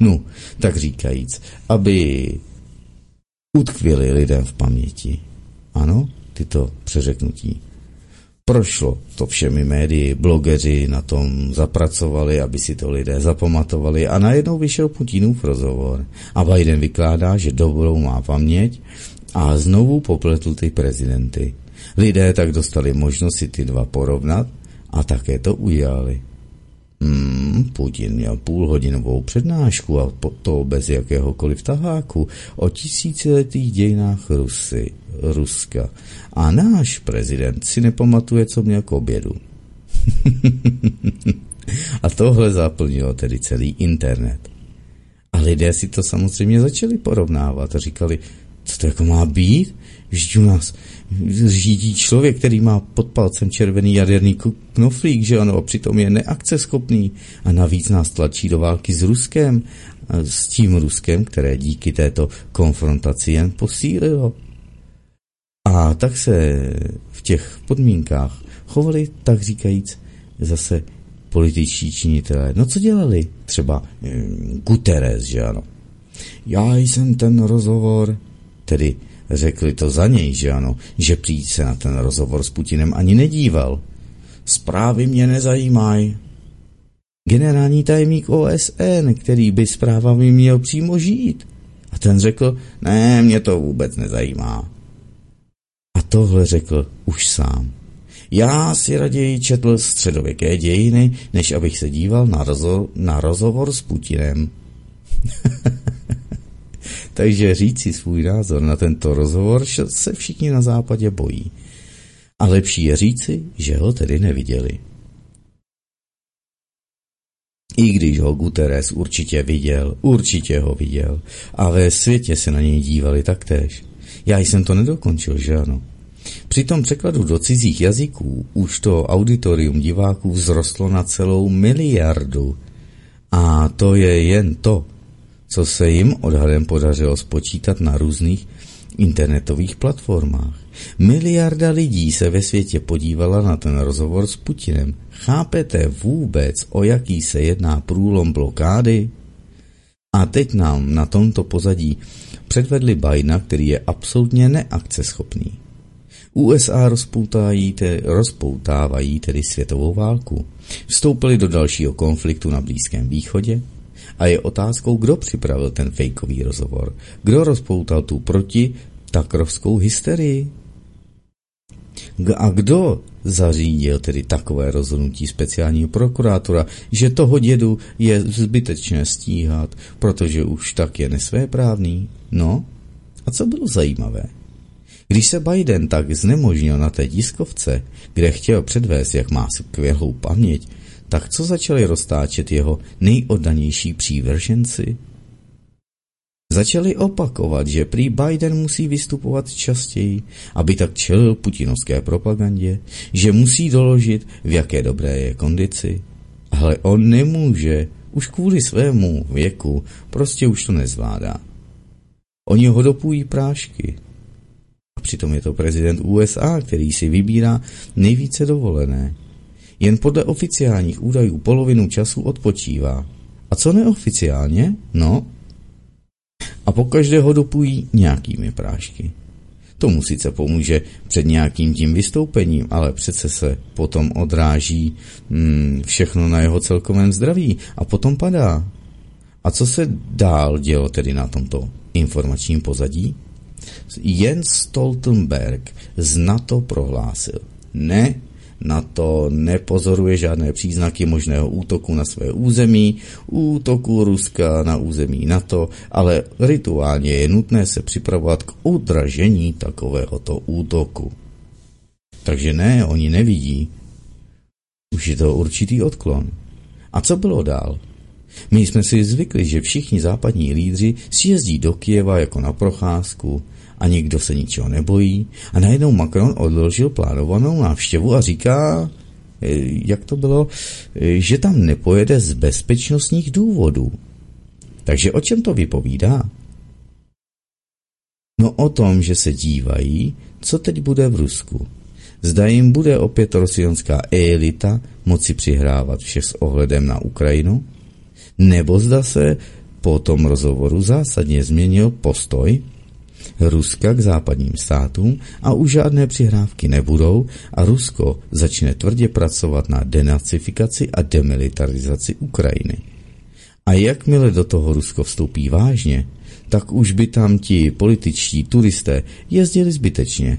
[SPEAKER 9] No, tak říkajíc, aby utkvěli lidem v paměti. Ano, tyto přeřeknutí. Prošlo to všemi médii, blogeři na tom zapracovali, aby si to lidé zapamatovali a najednou vyšel Putinův rozhovor. A Biden vykládá, že dobrou má paměť a znovu popletl ty prezidenty. Lidé tak dostali možnost si ty dva porovnat a také to udělali. Hmm, Putin měl půlhodinovou přednášku a to bez jakéhokoliv taháku o tisíciletých dějinách Rusy, Ruska. A náš prezident si nepamatuje, co měl k obědu. a tohle zaplnilo tedy celý internet. A lidé si to samozřejmě začali porovnávat a říkali, co to jako má být? Vždyť u nás řídí člověk, který má pod palcem červený jaderný knoflík, že ano, a přitom je neakceschopný a navíc nás tlačí do války s Ruskem, s tím Ruskem, které díky této konfrontaci jen posílilo. A tak se v těch podmínkách chovali, tak říkajíc, zase političtí činitelé. No co dělali? Třeba hm, Guterres, že ano. Já jsem ten rozhovor, tedy Řekli to za něj, že ano, že přijít se na ten rozhovor s Putinem ani nedíval. Zprávy mě nezajímají. Generální tajemník OSN, který by zprávami měl přímo žít. A ten řekl, ne, mě to vůbec nezajímá. A tohle řekl už sám. Já si raději četl středověké dějiny, než abych se díval na, rozo- na rozhovor s Putinem. Takže říci svůj názor na tento rozhovor se všichni na západě bojí. A lepší je říci, že ho tedy neviděli. I když ho Guterres určitě viděl, určitě ho viděl a ve světě se na něj dívali taktéž. Já jsem to nedokončil, že ano? Při tom překladu do cizích jazyků už to auditorium diváků vzrostlo na celou miliardu. A to je jen to, co se jim odhadem podařilo spočítat na různých internetových platformách. Miliarda lidí se ve světě podívala na ten rozhovor s Putinem. Chápete vůbec, o jaký se jedná průlom blokády? A teď nám na tomto pozadí předvedli Bajna, který je absolutně neakceschopný. USA te, rozpoutávají tedy světovou válku. Vstoupili do dalšího konfliktu na Blízkém východě a je otázkou, kdo připravil ten fejkový rozhovor. Kdo rozpoutal tu proti takrovskou hysterii? A kdo zařídil tedy takové rozhodnutí speciálního prokurátora, že toho dědu je zbytečné stíhat, protože už tak je nesvéprávný? No, a co bylo zajímavé? Když se Biden tak znemožnil na té tiskovce, kde chtěl předvést, jak má skvělou paměť, tak co začali roztáčet jeho nejoddanější přívrženci? Začali opakovat, že prý Biden musí vystupovat častěji, aby tak čelil putinovské propagandě, že musí doložit, v jaké dobré je kondici. Ale on nemůže, už kvůli svému věku, prostě už to nezvládá. Oni ho dopují prášky. A přitom je to prezident USA, který si vybírá nejvíce dovolené. Jen podle oficiálních údajů polovinu času odpočívá. A co neoficiálně? No, a pokaždé ho dopují nějakými prášky. Tomu sice pomůže před nějakým tím vystoupením, ale přece se potom odráží hmm, všechno na jeho celkovém zdraví a potom padá. A co se dál dělo tedy na tomto informačním pozadí? Jens Stoltenberg z NATO prohlásil, ne, na to nepozoruje žádné příznaky možného útoku na své území, útoku Ruska na území NATO, ale rituálně je nutné se připravovat k udražení takovéhoto útoku. Takže ne, oni nevidí. Už je to určitý odklon. A co bylo dál? My jsme si zvykli, že všichni západní lídři sjezdí do Kieva jako na procházku, a nikdo se ničeho nebojí. A najednou Macron odložil plánovanou návštěvu a říká, eh, jak to bylo, eh, že tam nepojede z bezpečnostních důvodů. Takže o čem to vypovídá? No o tom, že se dívají, co teď bude v Rusku. Zda jim bude opět rosionská elita moci přihrávat vše s ohledem na Ukrajinu? Nebo zda se po tom rozhovoru zásadně změnil postoj Ruska k západním státům a už žádné přihrávky nebudou a Rusko začne tvrdě pracovat na denacifikaci a demilitarizaci Ukrajiny. A jakmile do toho Rusko vstoupí vážně, tak už by tam ti političtí turisté jezdili zbytečně.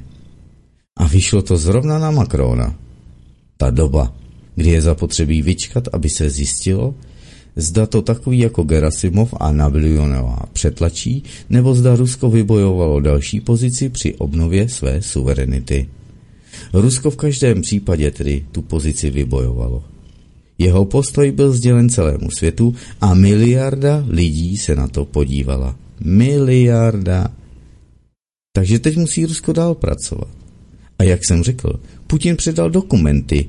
[SPEAKER 9] A vyšlo to zrovna na Macrona. Ta doba, kdy je zapotřebí vyčkat, aby se zjistilo, Zda to takový jako Gerasimov a Napoleonová přetlačí, nebo zda Rusko vybojovalo další pozici při obnově své suverenity. Rusko v každém případě tedy tu pozici vybojovalo. Jeho postoj byl sdělen celému světu a miliarda lidí se na to podívala. Miliarda. Takže teď musí Rusko dál pracovat. A jak jsem řekl, Putin předal dokumenty.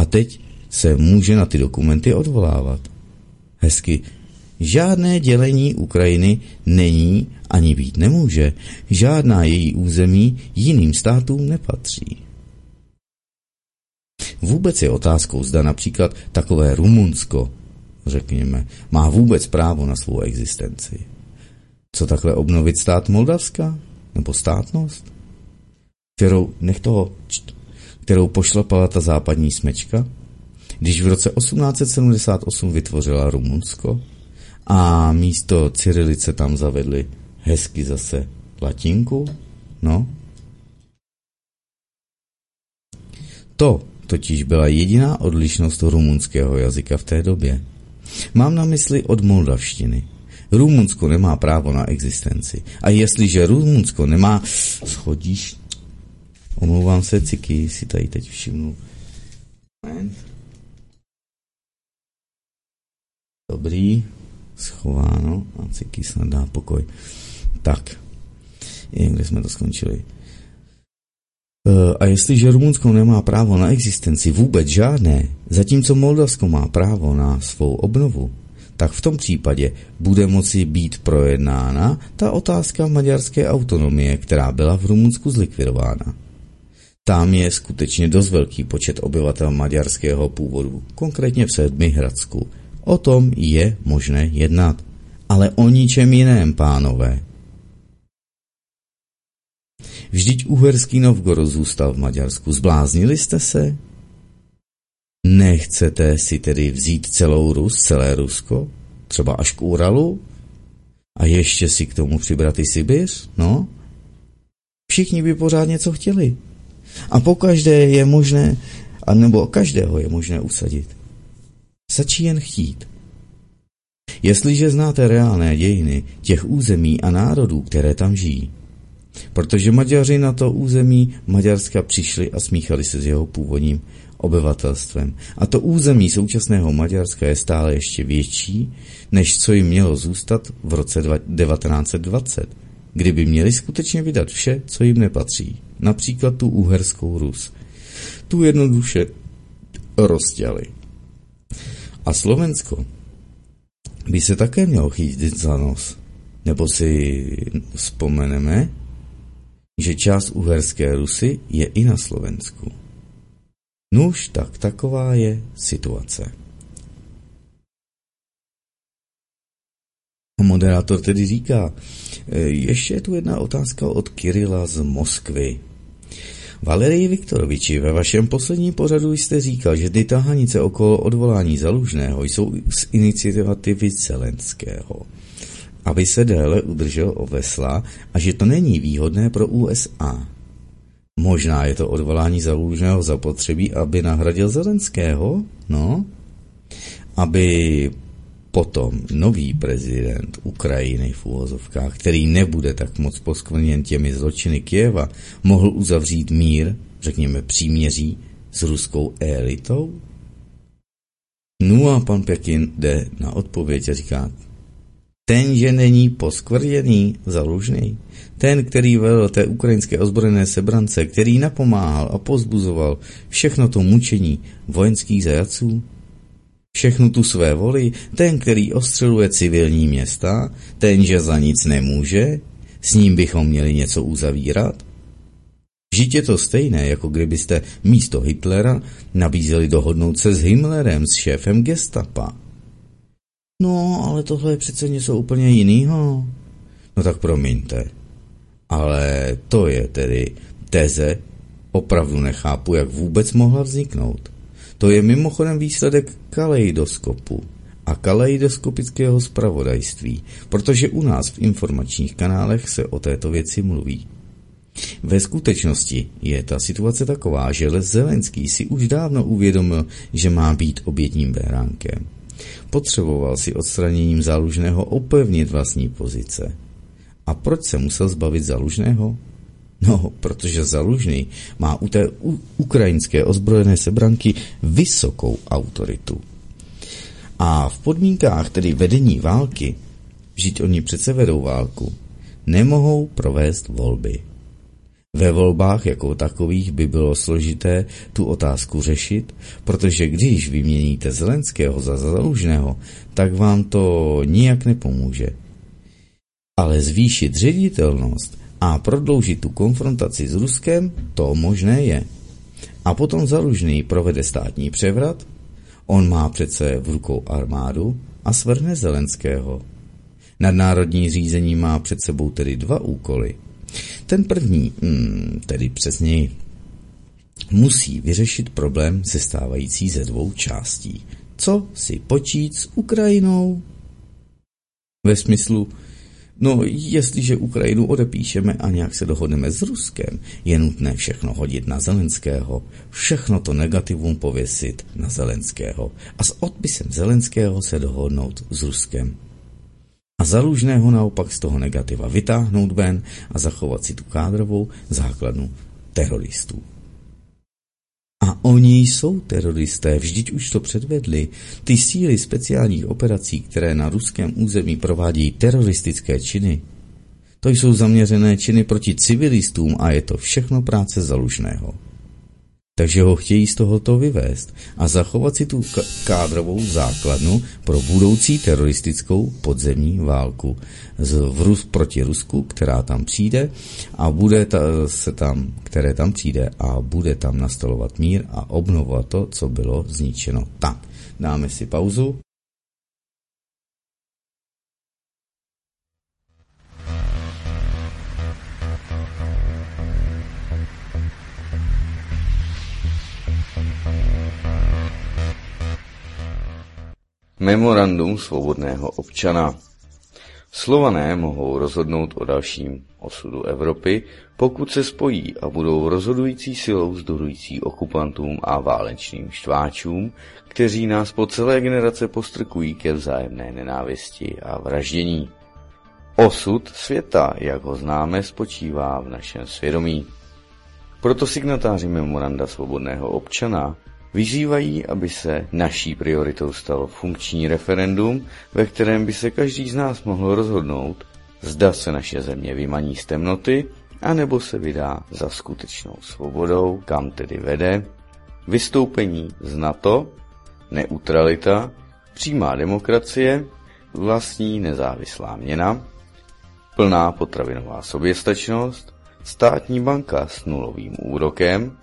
[SPEAKER 9] A teď se může na ty dokumenty odvolávat hezky. Žádné dělení Ukrajiny není ani být nemůže. Žádná její území jiným státům nepatří. Vůbec je otázkou, zda například takové Rumunsko, řekněme, má vůbec právo na svou existenci. Co takhle obnovit stát Moldavska? Nebo státnost? Kterou, nech toho, kterou pošlapala ta západní smečka? Když v roce 1878 vytvořila Rumunsko a místo cyrilice tam zavedli hezky zase latinku, no. To totiž byla jediná odlišnost rumunského jazyka v té době. Mám na mysli od moldavštiny. Rumunsko nemá právo na existenci. A jestliže Rumunsko nemá... Schodíš? Omlouvám se, Ciky, si tady teď všimnu. Dobrý, schováno a Ciky snad dá pokoj. Tak, kde jsme to skončili? E, a jestliže Rumunsko nemá právo na existenci vůbec žádné, zatímco Moldavsko má právo na svou obnovu, tak v tom případě bude moci být projednána ta otázka maďarské autonomie, která byla v Rumunsku zlikvidována. Tam je skutečně dost velký počet obyvatel maďarského původu, konkrétně v Sedmihradsku, O tom je možné jednat, ale o ničem jiném, pánové. Vždyť uherský Novgorod zůstal v Maďarsku. Zbláznili jste se? Nechcete si tedy vzít celou Rus, celé Rusko? Třeba až k Uralu? A ještě si k tomu přibrat i Sibiř? No? Všichni by pořád něco chtěli. A po každé je možné, nebo každého je možné usadit. Stačí jen chtít. Jestliže znáte reálné dějiny těch území a národů, které tam žijí, protože Maďaři na to území Maďarska přišli a smíchali se s jeho původním obyvatelstvem. A to území současného Maďarska je stále ještě větší, než co jim mělo zůstat v roce 1920, kdyby měli skutečně vydat vše, co jim nepatří. Například tu uherskou Rus. Tu jednoduše rozděli. A Slovensko by se také mělo chytit za nos. Nebo si vzpomeneme, že část uherské Rusy je i na Slovensku. Nuž, tak taková je situace. Moderátor tedy říká, e, ještě je tu jedna otázka od Kirila z Moskvy. Valerii Viktoroviči, ve vašem posledním pořadu jste říkal, že ty tahanice okolo odvolání Zalužného jsou z iniciativy Zelenského, aby se déle udržel o vesla a že to není výhodné pro USA. Možná je to odvolání Zalužného zapotřebí, aby nahradil Zelenského, no? Aby potom nový prezident Ukrajiny v úvozovkách, který nebude tak moc poskvrněn těmi zločiny Kieva, mohl uzavřít mír, řekněme příměří, s ruskou elitou? No a pan Pekin jde na odpověď a říká, ten, že není poskvrněný, zalužný, ten, který vedl té ukrajinské ozbrojené sebrance, který napomáhal a pozbuzoval všechno to mučení vojenských zajaců, všechnu tu své voli, ten, který ostřeluje civilní města, ten, že za nic nemůže, s ním bychom měli něco uzavírat? Vždyť je to stejné, jako kdybyste místo Hitlera nabízeli dohodnout se s Himmlerem, s šéfem gestapa. No, ale tohle je přece něco úplně jiného. No tak promiňte. Ale to je tedy teze, opravdu nechápu, jak vůbec mohla vzniknout. To je mimochodem výsledek kaleidoskopu a kaleidoskopického zpravodajství, protože u nás v informačních kanálech se o této věci mluví. Ve skutečnosti je ta situace taková, že Zelenský si už dávno uvědomil, že má být obětním beránkem. Potřeboval si odstraněním zálužného opevnit vlastní pozice. A proč se musel zbavit zálužného? No, protože Zalužný má u té ukrajinské ozbrojené sebranky vysokou autoritu. A v podmínkách tedy vedení války, žít oni přece vedou válku, nemohou provést volby. Ve volbách jako takových by bylo složité tu otázku řešit, protože když vyměníte Zelenského za Zalužného, tak vám to nijak nepomůže. Ale zvýšit ředitelnost a prodloužit tu konfrontaci s Ruskem, to možné je. A potom Zalužný provede státní převrat, on má přece v rukou armádu a svrhne Zelenského. Nadnárodní řízení má před sebou tedy dva úkoly. Ten první, hmm, tedy přesněji, musí vyřešit problém sestávající ze dvou částí. Co si počít s Ukrajinou? Ve smyslu, No, jestliže Ukrajinu odepíšeme a nějak se dohodneme s Ruskem, je nutné všechno hodit na Zelenského, všechno to negativum pověsit na Zelenského a s odpisem Zelenského se dohodnout s Ruskem. A zalužného naopak z toho negativa vytáhnout ven a zachovat si tu kádrovou základnu teroristů. A oni jsou teroristé, vždyť už to předvedli. Ty síly speciálních operací, které na ruském území provádějí teroristické činy, to jsou zaměřené činy proti civilistům a je to všechno práce zalužného. Takže ho chtějí z tohoto vyvést a zachovat si tu kádrovou základnu pro budoucí teroristickou podzemní válku z, v Rus, proti Rusku, která tam přijde a bude ta, se tam, které tam přijde a bude tam nastolovat mír a obnovovat to, co bylo zničeno. Tak, dáme si pauzu.
[SPEAKER 8] Memorandum svobodného občana. Slované mohou rozhodnout o dalším osudu Evropy, pokud se spojí a budou rozhodující silou vzdorující okupantům a válečným štváčům, kteří nás po celé generace postrkují ke vzájemné nenávisti a vraždění. Osud světa, jak ho známe, spočívá v našem svědomí. Proto signatáři memoranda svobodného občana vyzývají, aby se naší prioritou stalo funkční referendum, ve kterém by se každý z nás mohl rozhodnout, zda se naše země vymaní z temnoty, anebo se vydá za skutečnou svobodou, kam tedy vede, vystoupení z NATO, neutralita, přímá demokracie, vlastní nezávislá měna, plná potravinová soběstačnost, státní banka s nulovým úrokem,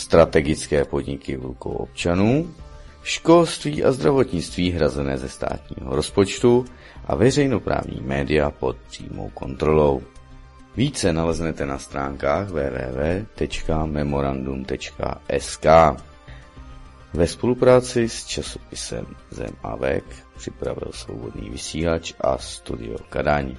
[SPEAKER 8] strategické podniky v rukou občanů, školství a zdravotnictví hrazené ze státního rozpočtu a veřejnoprávní média pod přímou kontrolou. Více naleznete na stránkách www.memorandum.sk. Ve spolupráci s časopisem Zem a Vek připravil svobodný vysílač a studio Kadaň.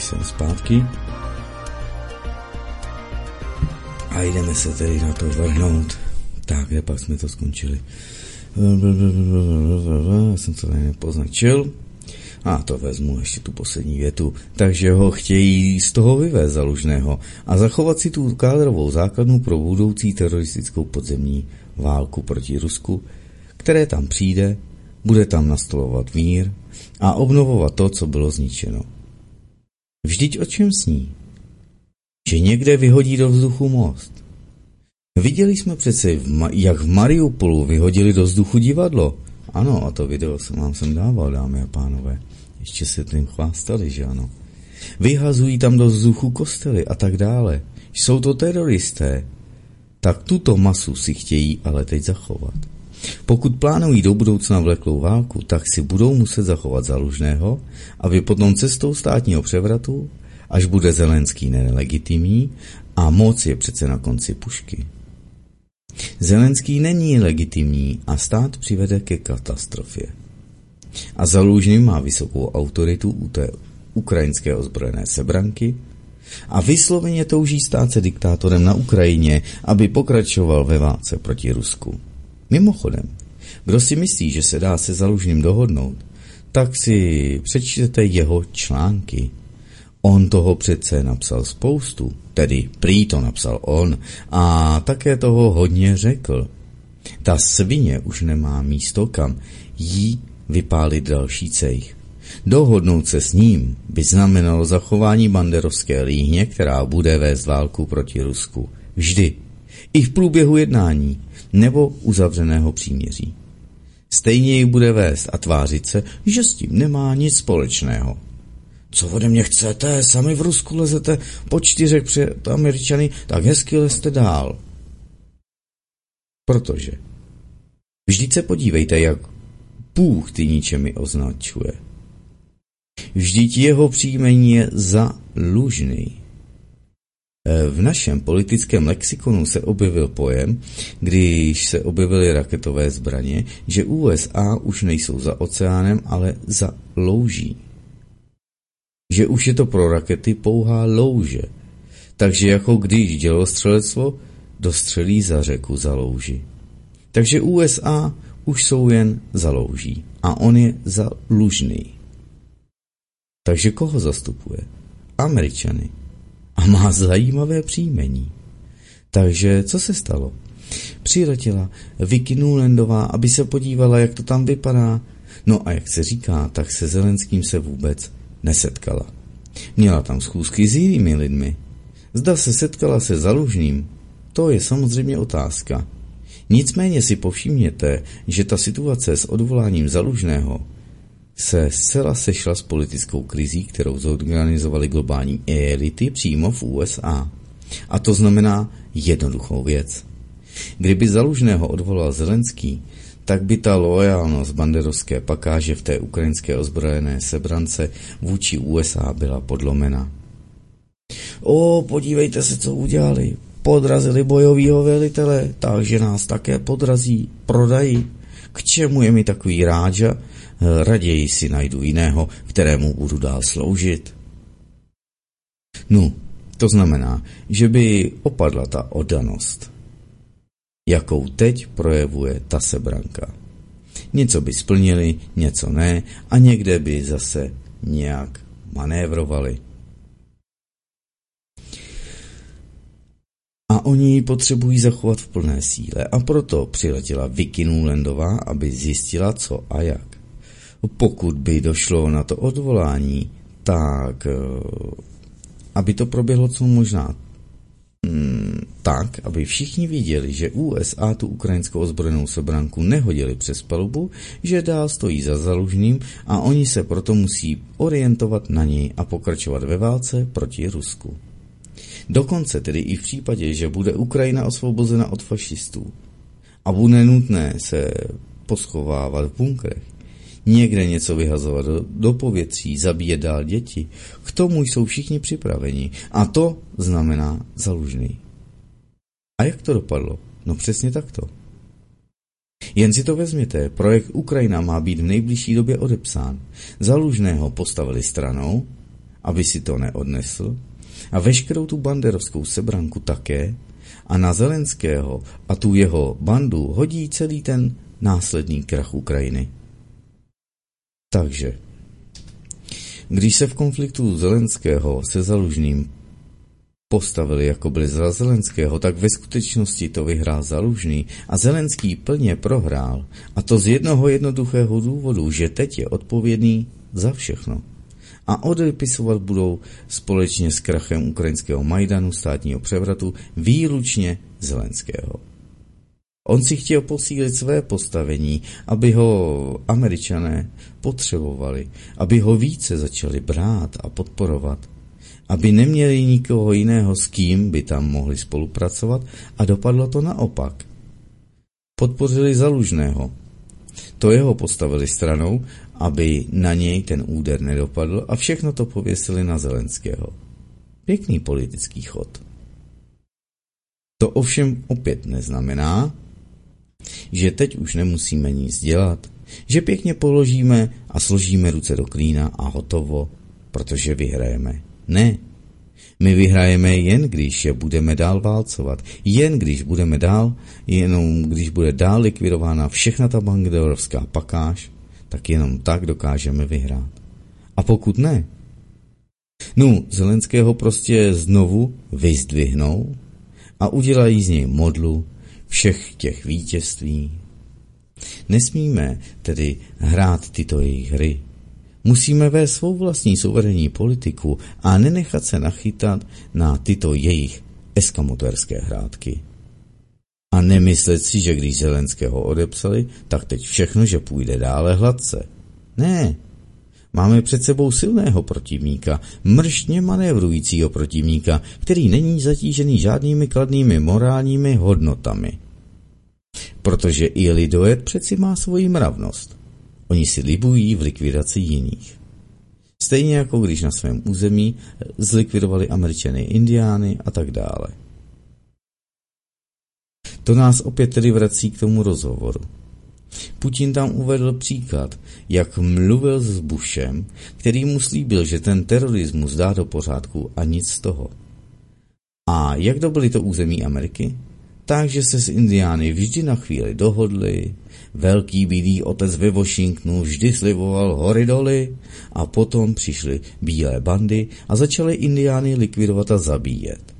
[SPEAKER 9] Jsem zpátky. A jdeme se tedy na to vrhnout. Tak, kde pak jsme to skončili? Já jsem to tady nepoznačil. A to vezmu ještě tu poslední větu. Takže ho chtějí z toho vyvést zalužného a zachovat si tu kádrovou základnu pro budoucí teroristickou podzemní válku proti Rusku, které tam přijde, bude tam nastolovat mír a obnovovat to, co bylo zničeno. Vždyť o čem sní? Že někde vyhodí do vzduchu most. Viděli jsme přece, jak v Mariupolu vyhodili do vzduchu divadlo. Ano, a to video jsem vám sem dával, dámy a pánové. Ještě se tím chvástali, že ano. Vyhazují tam do vzduchu kostely a tak dále. Jsou to teroristé. Tak tuto masu si chtějí ale teď zachovat. Pokud plánují do budoucna vleklou válku, tak si budou muset zachovat zalužného, aby potom cestou státního převratu, až bude Zelenský nelegitimní a moc je přece na konci pušky. Zelenský není legitimní a stát přivede ke katastrofě. A Zalužný má vysokou autoritu u té ukrajinské ozbrojené sebranky a vysloveně touží stát se diktátorem na Ukrajině, aby pokračoval ve válce proti Rusku. Mimochodem, kdo si myslí, že se dá se Zalužným dohodnout, tak si přečtěte jeho články. On toho přece napsal spoustu, tedy prý to napsal on, a také toho hodně řekl. Ta svině už nemá místo, kam jí vypálit další cejch. Dohodnout se s ním by znamenalo zachování banderovské líhně, která bude vést válku proti Rusku. Vždy. I v průběhu jednání nebo uzavřeného příměří. Stejně ji bude vést a tvářit se, že s tím nemá nic společného. Co ode mě chcete? Sami v Rusku lezete po čtyřech před Američany, tak hezky lezte dál. Protože vždyť se podívejte, jak Bůh ty ničemi označuje. Vždyť jeho příjmení je zalužný. E, v našem politickém lexikonu se objevil pojem, když se objevily raketové zbraně, že USA už nejsou za oceánem, ale za louží. Že už je to pro rakety pouhá louže. Takže jako když dělostřelectvo dostřelí za řeku za louži. Takže USA už jsou jen za louží a on je za lužný. Takže koho zastupuje? Američany a má zajímavé příjmení. Takže co se stalo? Přiletěla Vicky Nulendová, aby se podívala, jak to tam vypadá. No a jak se říká, tak se Zelenským se vůbec nesetkala. Měla tam schůzky s jinými lidmi. Zda se setkala se Zalužným, to je samozřejmě otázka. Nicméně si povšimněte, že ta situace s odvoláním Zalužného se zcela sešla s politickou krizí, kterou zorganizovali globální elity přímo v USA. A to znamená jednoduchou věc. Kdyby Zalužného odvolal Zelenský, tak by ta loajálnost banderovské pakáže v té ukrajinské ozbrojené sebrance vůči USA byla podlomena. O, podívejte se, co udělali. Podrazili bojovýho velitele, takže nás také podrazí, prodají. K čemu je mi takový ráža? Raději si najdu jiného, kterému budu dál sloužit. No, to znamená, že by opadla ta oddanost, jakou teď projevuje ta sebranka. Něco by splnili, něco ne a někde by zase nějak manévrovali. A oni ji potřebují zachovat v plné síle a proto přiletěla Vicky Nulendová, aby zjistila co a jak. Pokud by došlo na to odvolání, tak eh, aby to proběhlo co možná mm, tak, aby všichni viděli, že USA tu ukrajinskou ozbrojenou sebranku nehodili přes palubu, že dál stojí za zalužným a oni se proto musí orientovat na něj a pokračovat ve válce proti Rusku. Dokonce tedy i v případě, že bude Ukrajina osvobozena od fašistů a bude nutné se poschovávat v bunkrech, někde něco vyhazovat do, do povětří, zabíjet dál děti. K tomu jsou všichni připraveni. A to znamená zalužný. A jak to dopadlo? No přesně takto. Jen si to vezměte, projekt Ukrajina má být v nejbližší době odepsán. Zalužného postavili stranou, aby si to neodnesl, a veškerou tu banderovskou sebranku také, a na Zelenského a tu jeho bandu hodí celý ten následný krach Ukrajiny. Takže, když se v konfliktu Zelenského se Zalužným postavili jako byli za Zelenského, tak ve skutečnosti to vyhrál Zalužný a Zelenský plně prohrál. A to z jednoho jednoduchého důvodu, že teď je odpovědný za všechno. A odepisovat budou společně s krachem ukrajinského Majdanu, státního převratu, výlučně Zelenského. On si chtěl posílit své postavení, aby ho američané potřebovali, aby ho více začali brát a podporovat, aby neměli nikoho jiného, s kým by tam mohli spolupracovat a dopadlo to naopak. Podpořili Zalužného. To jeho postavili stranou, aby na něj ten úder nedopadl a všechno to pověsili na Zelenského. Pěkný politický chod. To ovšem opět neznamená, že teď už nemusíme nic dělat, že pěkně položíme a složíme ruce do klína a hotovo, protože vyhrajeme. Ne, my vyhrajeme jen, když je budeme dál válcovat. Jen když budeme dál, jenom když bude dál likvidována všechna ta bangladerovská pakáž, tak jenom tak dokážeme vyhrát. A pokud ne, no, Zelenského prostě znovu vyzdvihnou a udělají z něj modlu všech těch vítězství. Nesmíme tedy hrát tyto jejich hry. Musíme vést svou vlastní suverénní politiku a nenechat se nachytat na tyto jejich eskamoterské hrádky. A nemyslet si, že když Zelenského odepsali, tak teď všechno, že půjde dále hladce. Ne, Máme před sebou silného protivníka, mrštně manévrujícího protivníka, který není zatížený žádnými kladnými morálními hodnotami. Protože i lidoet přeci má svoji mravnost. Oni si libují v likvidaci jiných. Stejně jako když na svém území zlikvidovali američany indiány a tak dále. To nás opět tedy vrací k tomu rozhovoru. Putin tam uvedl příklad, jak mluvil s Bushem, který mu slíbil, že ten terorismus dá do pořádku a nic z toho. A jak dobili to území Ameriky? Takže se s Indiány vždy na chvíli dohodli, velký bílý otec ve Washingtonu vždy slivoval hory doly a potom přišly bílé bandy a začaly Indiány likvidovat a zabíjet.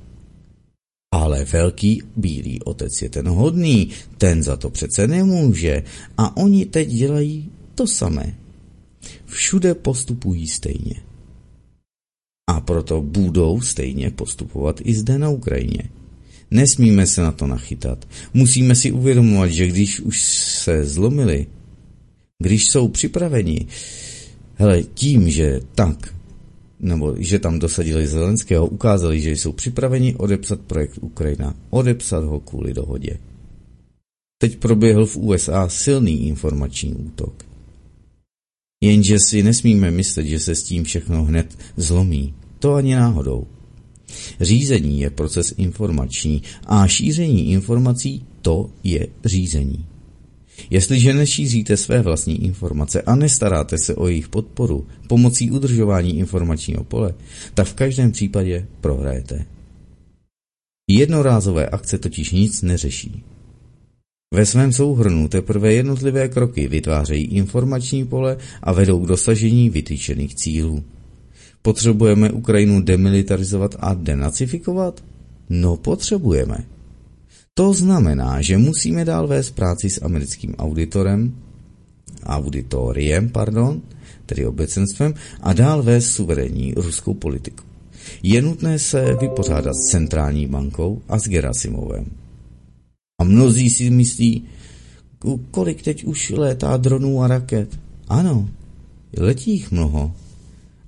[SPEAKER 9] Ale velký bílý otec je ten hodný, ten za to přece nemůže a oni teď dělají to samé. Všude postupují stejně. A proto budou stejně postupovat i zde na Ukrajině. Nesmíme se na to nachytat. Musíme si uvědomovat, že když už se zlomili, když jsou připraveni, hele, tím, že tak nebo že tam dosadili Zelenského, ukázali, že jsou připraveni odepsat projekt Ukrajina, odepsat ho kvůli dohodě. Teď proběhl v USA silný informační útok. Jenže si nesmíme myslet, že se s tím všechno hned zlomí. To ani náhodou. Řízení je proces informační a šíření informací to je řízení. Jestliže nešíříte své vlastní informace a nestaráte se o jejich podporu pomocí udržování informačního pole, tak v každém případě prohrajete. Jednorázové akce totiž nic neřeší. Ve svém souhrnu teprve jednotlivé kroky vytvářejí informační pole a vedou k dosažení vytyčených cílů. Potřebujeme Ukrajinu demilitarizovat a denacifikovat? No potřebujeme. To znamená, že musíme dál vést práci s americkým auditorem, auditoriem, pardon, tedy obecenstvem, a dál vést suverénní ruskou politiku. Je nutné se vypořádat s centrální bankou a s Gerasimovem. A mnozí si myslí, kolik teď už létá dronů a raket. Ano, letí jich mnoho,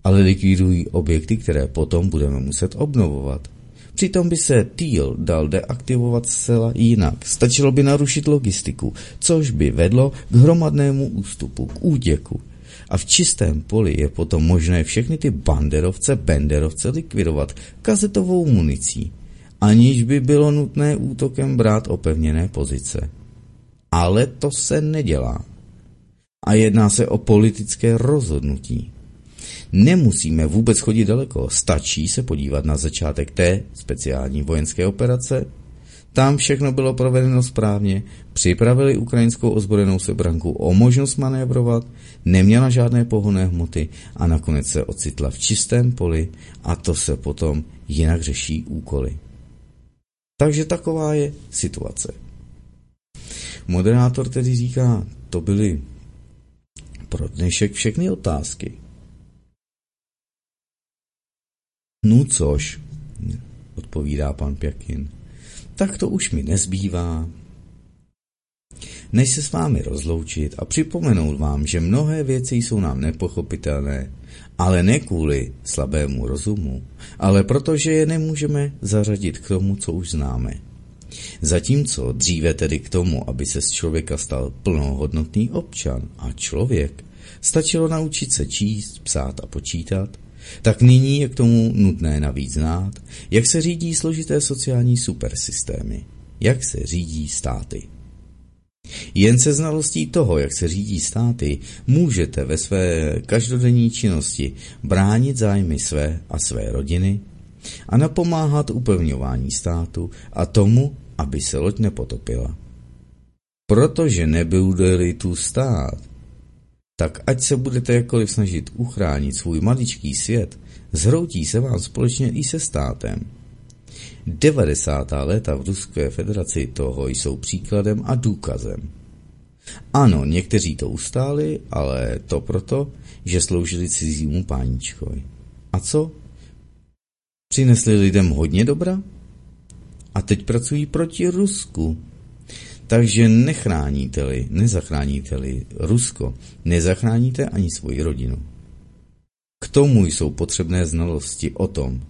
[SPEAKER 9] ale likvidují objekty, které potom budeme muset obnovovat. Přitom by se Teal dal deaktivovat zcela jinak. Stačilo by narušit logistiku, což by vedlo k hromadnému ústupu, k úděku. A v čistém poli je potom možné všechny ty banderovce, benderovce likvidovat kazetovou municí, aniž by bylo nutné útokem brát opevněné pozice. Ale to se nedělá. A jedná se o politické rozhodnutí. Nemusíme vůbec chodit daleko, stačí se podívat na začátek té speciální vojenské operace. Tam všechno bylo provedeno správně, připravili ukrajinskou ozbrojenou sebranku o možnost manévrovat, neměla žádné pohonné hmoty a nakonec se ocitla v čistém poli a to se potom jinak řeší úkoly. Takže taková je situace. Moderátor tedy říká, to byly pro dnešek všechny otázky. No což, odpovídá pan Pěkin, tak to už mi nezbývá. Než se s vámi rozloučit a připomenout vám, že mnohé věci jsou nám nepochopitelné, ale ne kvůli slabému rozumu, ale protože je nemůžeme zařadit k tomu, co už známe. Zatímco dříve tedy k tomu, aby se z člověka stal plnohodnotný občan a člověk, stačilo naučit se číst, psát a počítat, tak nyní je k tomu nutné navíc znát, jak se řídí složité sociální supersystémy, jak se řídí státy. Jen se znalostí toho, jak se řídí státy, můžete ve své každodenní činnosti bránit zájmy své a své rodiny a napomáhat upevňování státu a tomu, aby se loď nepotopila. Protože nebude-li tu stát, tak ať se budete jakkoliv snažit uchránit svůj maličký svět, zhroutí se vám společně i se státem. 90. léta v Ruské federaci toho jsou příkladem a důkazem. Ano, někteří to ustáli, ale to proto, že sloužili cizímu páničkovi. A co? Přinesli lidem hodně dobra? A teď pracují proti Rusku. Takže nechráníte-li, nezachráníte-li Rusko, nezachráníte ani svoji rodinu. K tomu jsou potřebné znalosti o tom,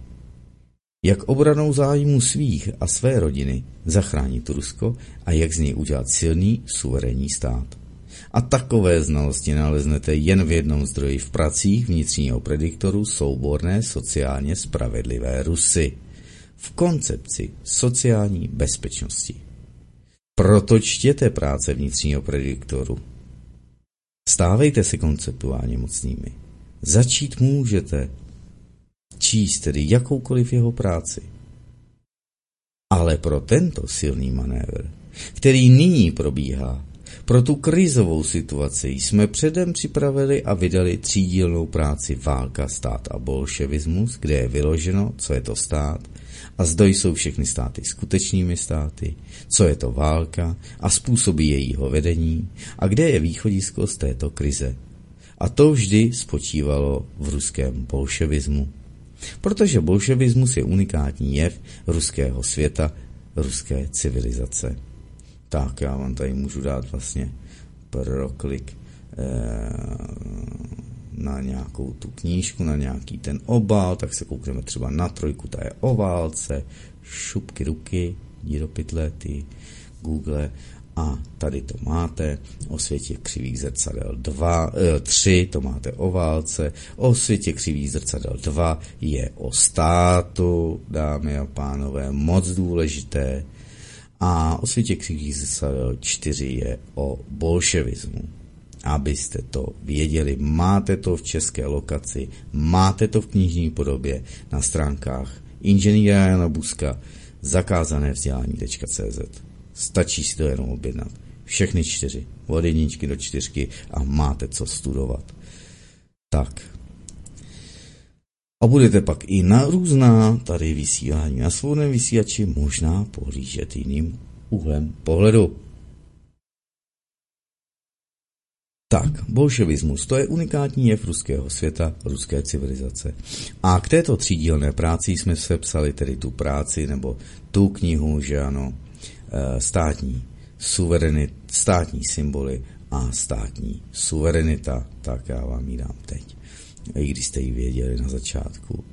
[SPEAKER 9] jak obranou zájmu svých a své rodiny zachránit Rusko a jak z něj udělat silný, suverénní stát. A takové znalosti naleznete jen v jednom zdroji v pracích vnitřního prediktoru souborné sociálně spravedlivé Rusy. V koncepci sociální bezpečnosti. Proto čtěte práce vnitřního prediktoru. Stávejte se konceptuálně mocnými. Začít můžete číst tedy jakoukoliv jeho práci. Ale pro tento silný manévr, který nyní probíhá, pro tu krizovou situaci jsme předem připravili a vydali třídílnou práci Válka, stát a bolševismus, kde je vyloženo, co je to stát a zda jsou všechny státy skutečnými státy, co je to válka a způsoby jejího vedení a kde je východisko z této krize. A to vždy spočívalo v ruském bolševismu. Protože bolševismus je unikátní jev ruského světa, ruské civilizace. Tak já vám tady můžu dát vlastně proklik eh, na nějakou tu knížku, na nějaký ten obal, tak se koukneme třeba na trojku, ta je o válce, šupky ruky, jdi do pytle, ty Google A tady to máte o světě křivých zrcadel 2, 3, to máte o válce, o světě křivých zrcadel 2 je o státu, dámy a pánové, moc důležité. A o světě křivých zrcadel 4 je o bolševismu. Abyste to věděli, máte to v české lokaci, máte to v knižní podobě na stránkách inženýra Jana Buska zakázané vzdělání.cz. Stačí si to jenom objednat. Všechny čtyři. Od jedničky do čtyřky a máte co studovat. Tak. A budete pak i na různá tady vysílání na svobodném vysílači možná pohlížet jiným úhlem pohledu. Tak, bolševismus, to je unikátní jev ruského světa, ruské civilizace. A k této třídílné práci jsme se psali tedy tu práci, nebo tu knihu, že ano, Eh, státní suverenit, státní symboly a státní suverenita, tak já vám ji dám teď, i když jste ji věděli na začátku.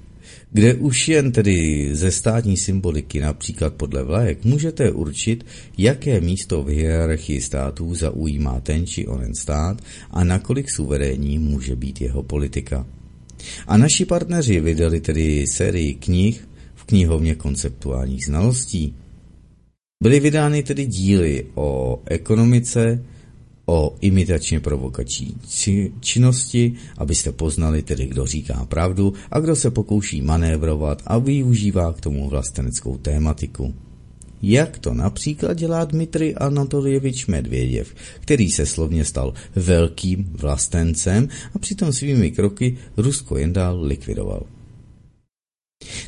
[SPEAKER 9] Kde už jen tedy ze státní symboliky, například podle vlajek, můžete určit, jaké místo v hierarchii států zaujímá ten či onen stát a nakolik suverénní může být jeho politika. A naši partneři vydali tedy sérii knih v knihovně konceptuálních znalostí, Byly vydány tedy díly o ekonomice, o imitačně provokační činnosti, abyste poznali tedy, kdo říká pravdu a kdo se pokouší manévrovat a využívá k tomu vlasteneckou tématiku. Jak to například dělá Dmitry Anatolievič Medvěděv, který se slovně stal velkým vlastencem a přitom svými kroky Rusko jen dál likvidoval.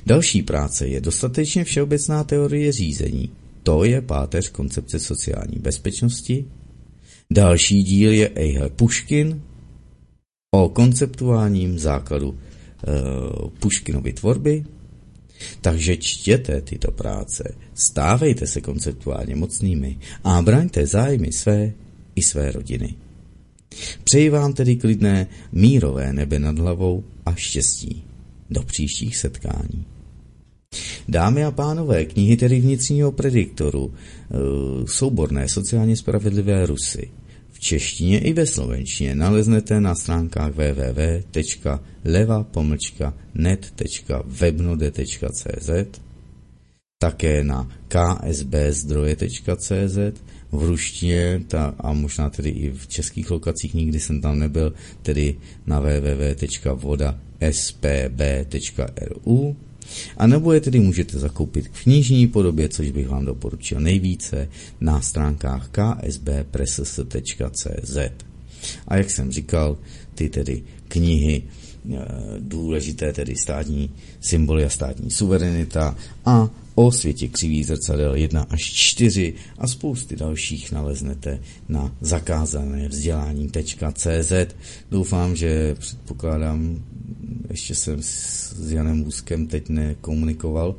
[SPEAKER 9] Další práce je dostatečně všeobecná teorie řízení, to je páteř koncepce sociální bezpečnosti. Další díl je Ejhle Puškin o konceptuálním základu e, Puškinovy tvorby. Takže čtěte tyto práce, stávejte se konceptuálně mocnými a braňte zájmy své i své rodiny. Přeji vám tedy klidné, mírové nebe nad hlavou a štěstí. Do příštích setkání. Dámy a pánové, knihy tedy vnitřního prediktoru, eh, souborné sociálně spravedlivé Rusy, češtině i ve slovenštině. Naleznete na stránkách www.leva-net.webnode.cz, také na ksbzdroje.cz, v ruštině ta, a možná tedy i v českých lokacích, nikdy jsem tam nebyl, tedy na www.vodaspb.ru a nebo je tedy můžete zakoupit v knižní podobě, což bych vám doporučil nejvíce, na stránkách ksbpress.cz. A jak jsem říkal, ty tedy knihy eh, důležité tedy státní symboly a státní suverenita a o světě křivý zrcadel 1 až 4 a spousty dalších naleznete na zakázané vzdělání.cz. Doufám, že předpokládám, ještě jsem s Janem Úzkem teď nekomunikoval,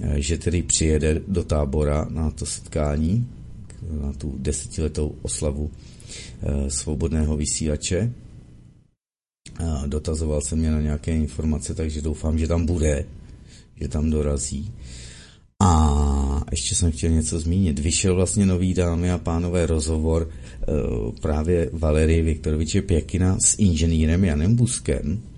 [SPEAKER 9] eh, že tedy přijede do tábora na to setkání, na tu desetiletou oslavu eh, svobodného vysílače. Dotazoval jsem mě na nějaké informace, takže doufám, že tam bude, že tam dorazí. A ještě jsem chtěl něco zmínit. Vyšel vlastně nový, dámy a pánové, rozhovor uh, právě Valerie Viktoroviče Pěkina s inženýrem Janem Buskem, eh,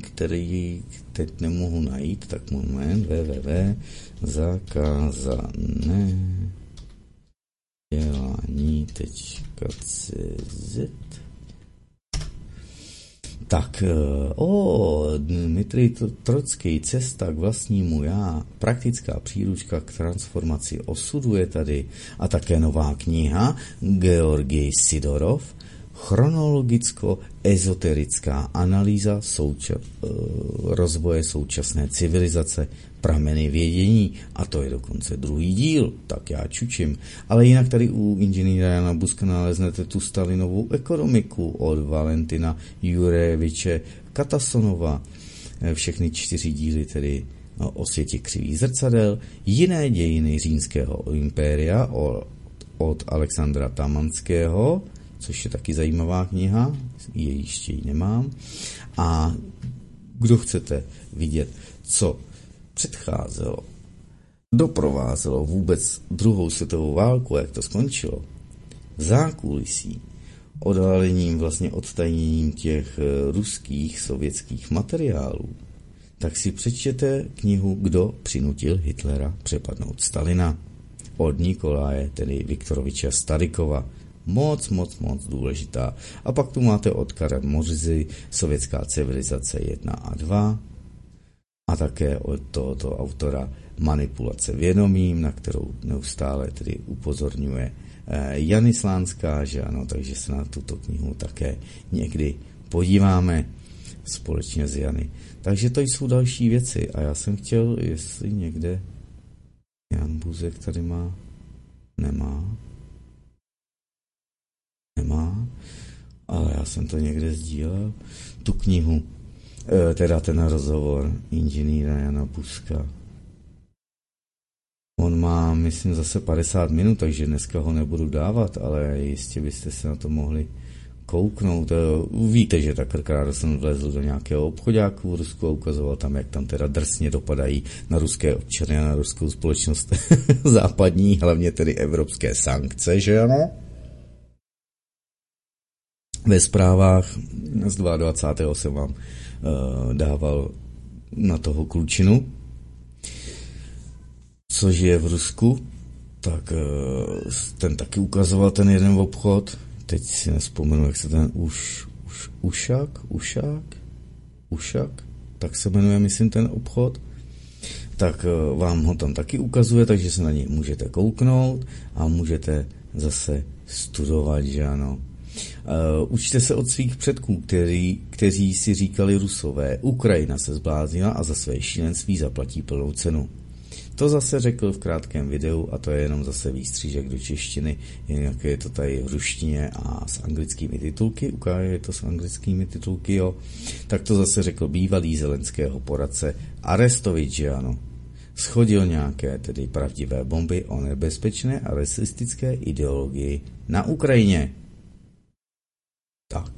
[SPEAKER 9] který teď nemohu najít, tak moment, www, zakázané dělání.cz tak, eh, o, Dmitry Trocký, cesta k vlastnímu já, praktická příručka k transformaci osudu je tady. A také nová kniha Georgij Sidorov, chronologicko-ezoterická analýza souča- eh, rozvoje současné civilizace, prameny vědění a to je dokonce druhý díl, tak já čučím. Ale jinak tady u inženýra Jana Buska naleznete tu Stalinovou ekonomiku od Valentina Jureviče Katasonova, eh, všechny čtyři díly tedy no, o světě křivých zrcadel, jiné dějiny římského impéria od Alexandra Tamanského, což je taky zajímavá kniha, je ještě ji nemám. A kdo chcete vidět, co předcházelo doprovázelo vůbec druhou světovou válku, jak to skončilo, v zákulisí, odhalením, vlastně odtajněním těch eh, ruských, sovětských materiálů, tak si přečtěte knihu Kdo přinutil Hitlera přepadnout Stalina od Nikolaje, tedy Viktoroviče Starikova. Moc, moc, moc důležitá. A pak tu máte od Karel Morzy, Sovětská civilizace 1 a 2, a také od tohoto autora Manipulace vědomím, na kterou neustále tedy upozorňuje eh, Jany Slánská, že ano, takže se na tuto knihu také někdy podíváme společně s Jany. Takže to jsou další věci a já jsem chtěl, jestli někde Jan Buzek tady má, nemá, nemá, ale já jsem to někde sdílel, tu knihu, e, teda ten rozhovor inženýra Jana Buzka. On má, myslím, zase 50 minut, takže dneska ho nebudu dávat, ale jistě byste se na to mohli kouknout. Víte, že takhle jsem vlezl do nějakého obchodáku v Rusku a ukazoval tam, jak tam teda drsně dopadají na ruské občany a na ruskou společnost západní, hlavně tedy evropské sankce, že ano? Ve zprávách z 22. jsem vám uh, dával na toho klučinu, což je v Rusku, tak uh, ten taky ukazoval ten jeden obchod, teď si nespomenu, jak se ten už, už Ušak, Ušák, Ušak, tak se jmenuje, myslím, ten obchod, tak eh, vám ho tam taky ukazuje, takže se na něj můžete kouknout a můžete zase studovat, že ano. Uh, učte se od svých předků, který, kteří si říkali rusové. Ukrajina se zbláznila a za své šílenství zaplatí plnou cenu. To zase řekl v krátkém videu a to je jenom zase výstřížek do češtiny, jinak je to tady v ruštině a s anglickými titulky, ukáže to s anglickými titulky, jo. Tak to zase řekl bývalý zelenského poradce Arestovič, ano. Schodil nějaké tedy pravdivé bomby o nebezpečné a rasistické ideologii na Ukrajině. Tak,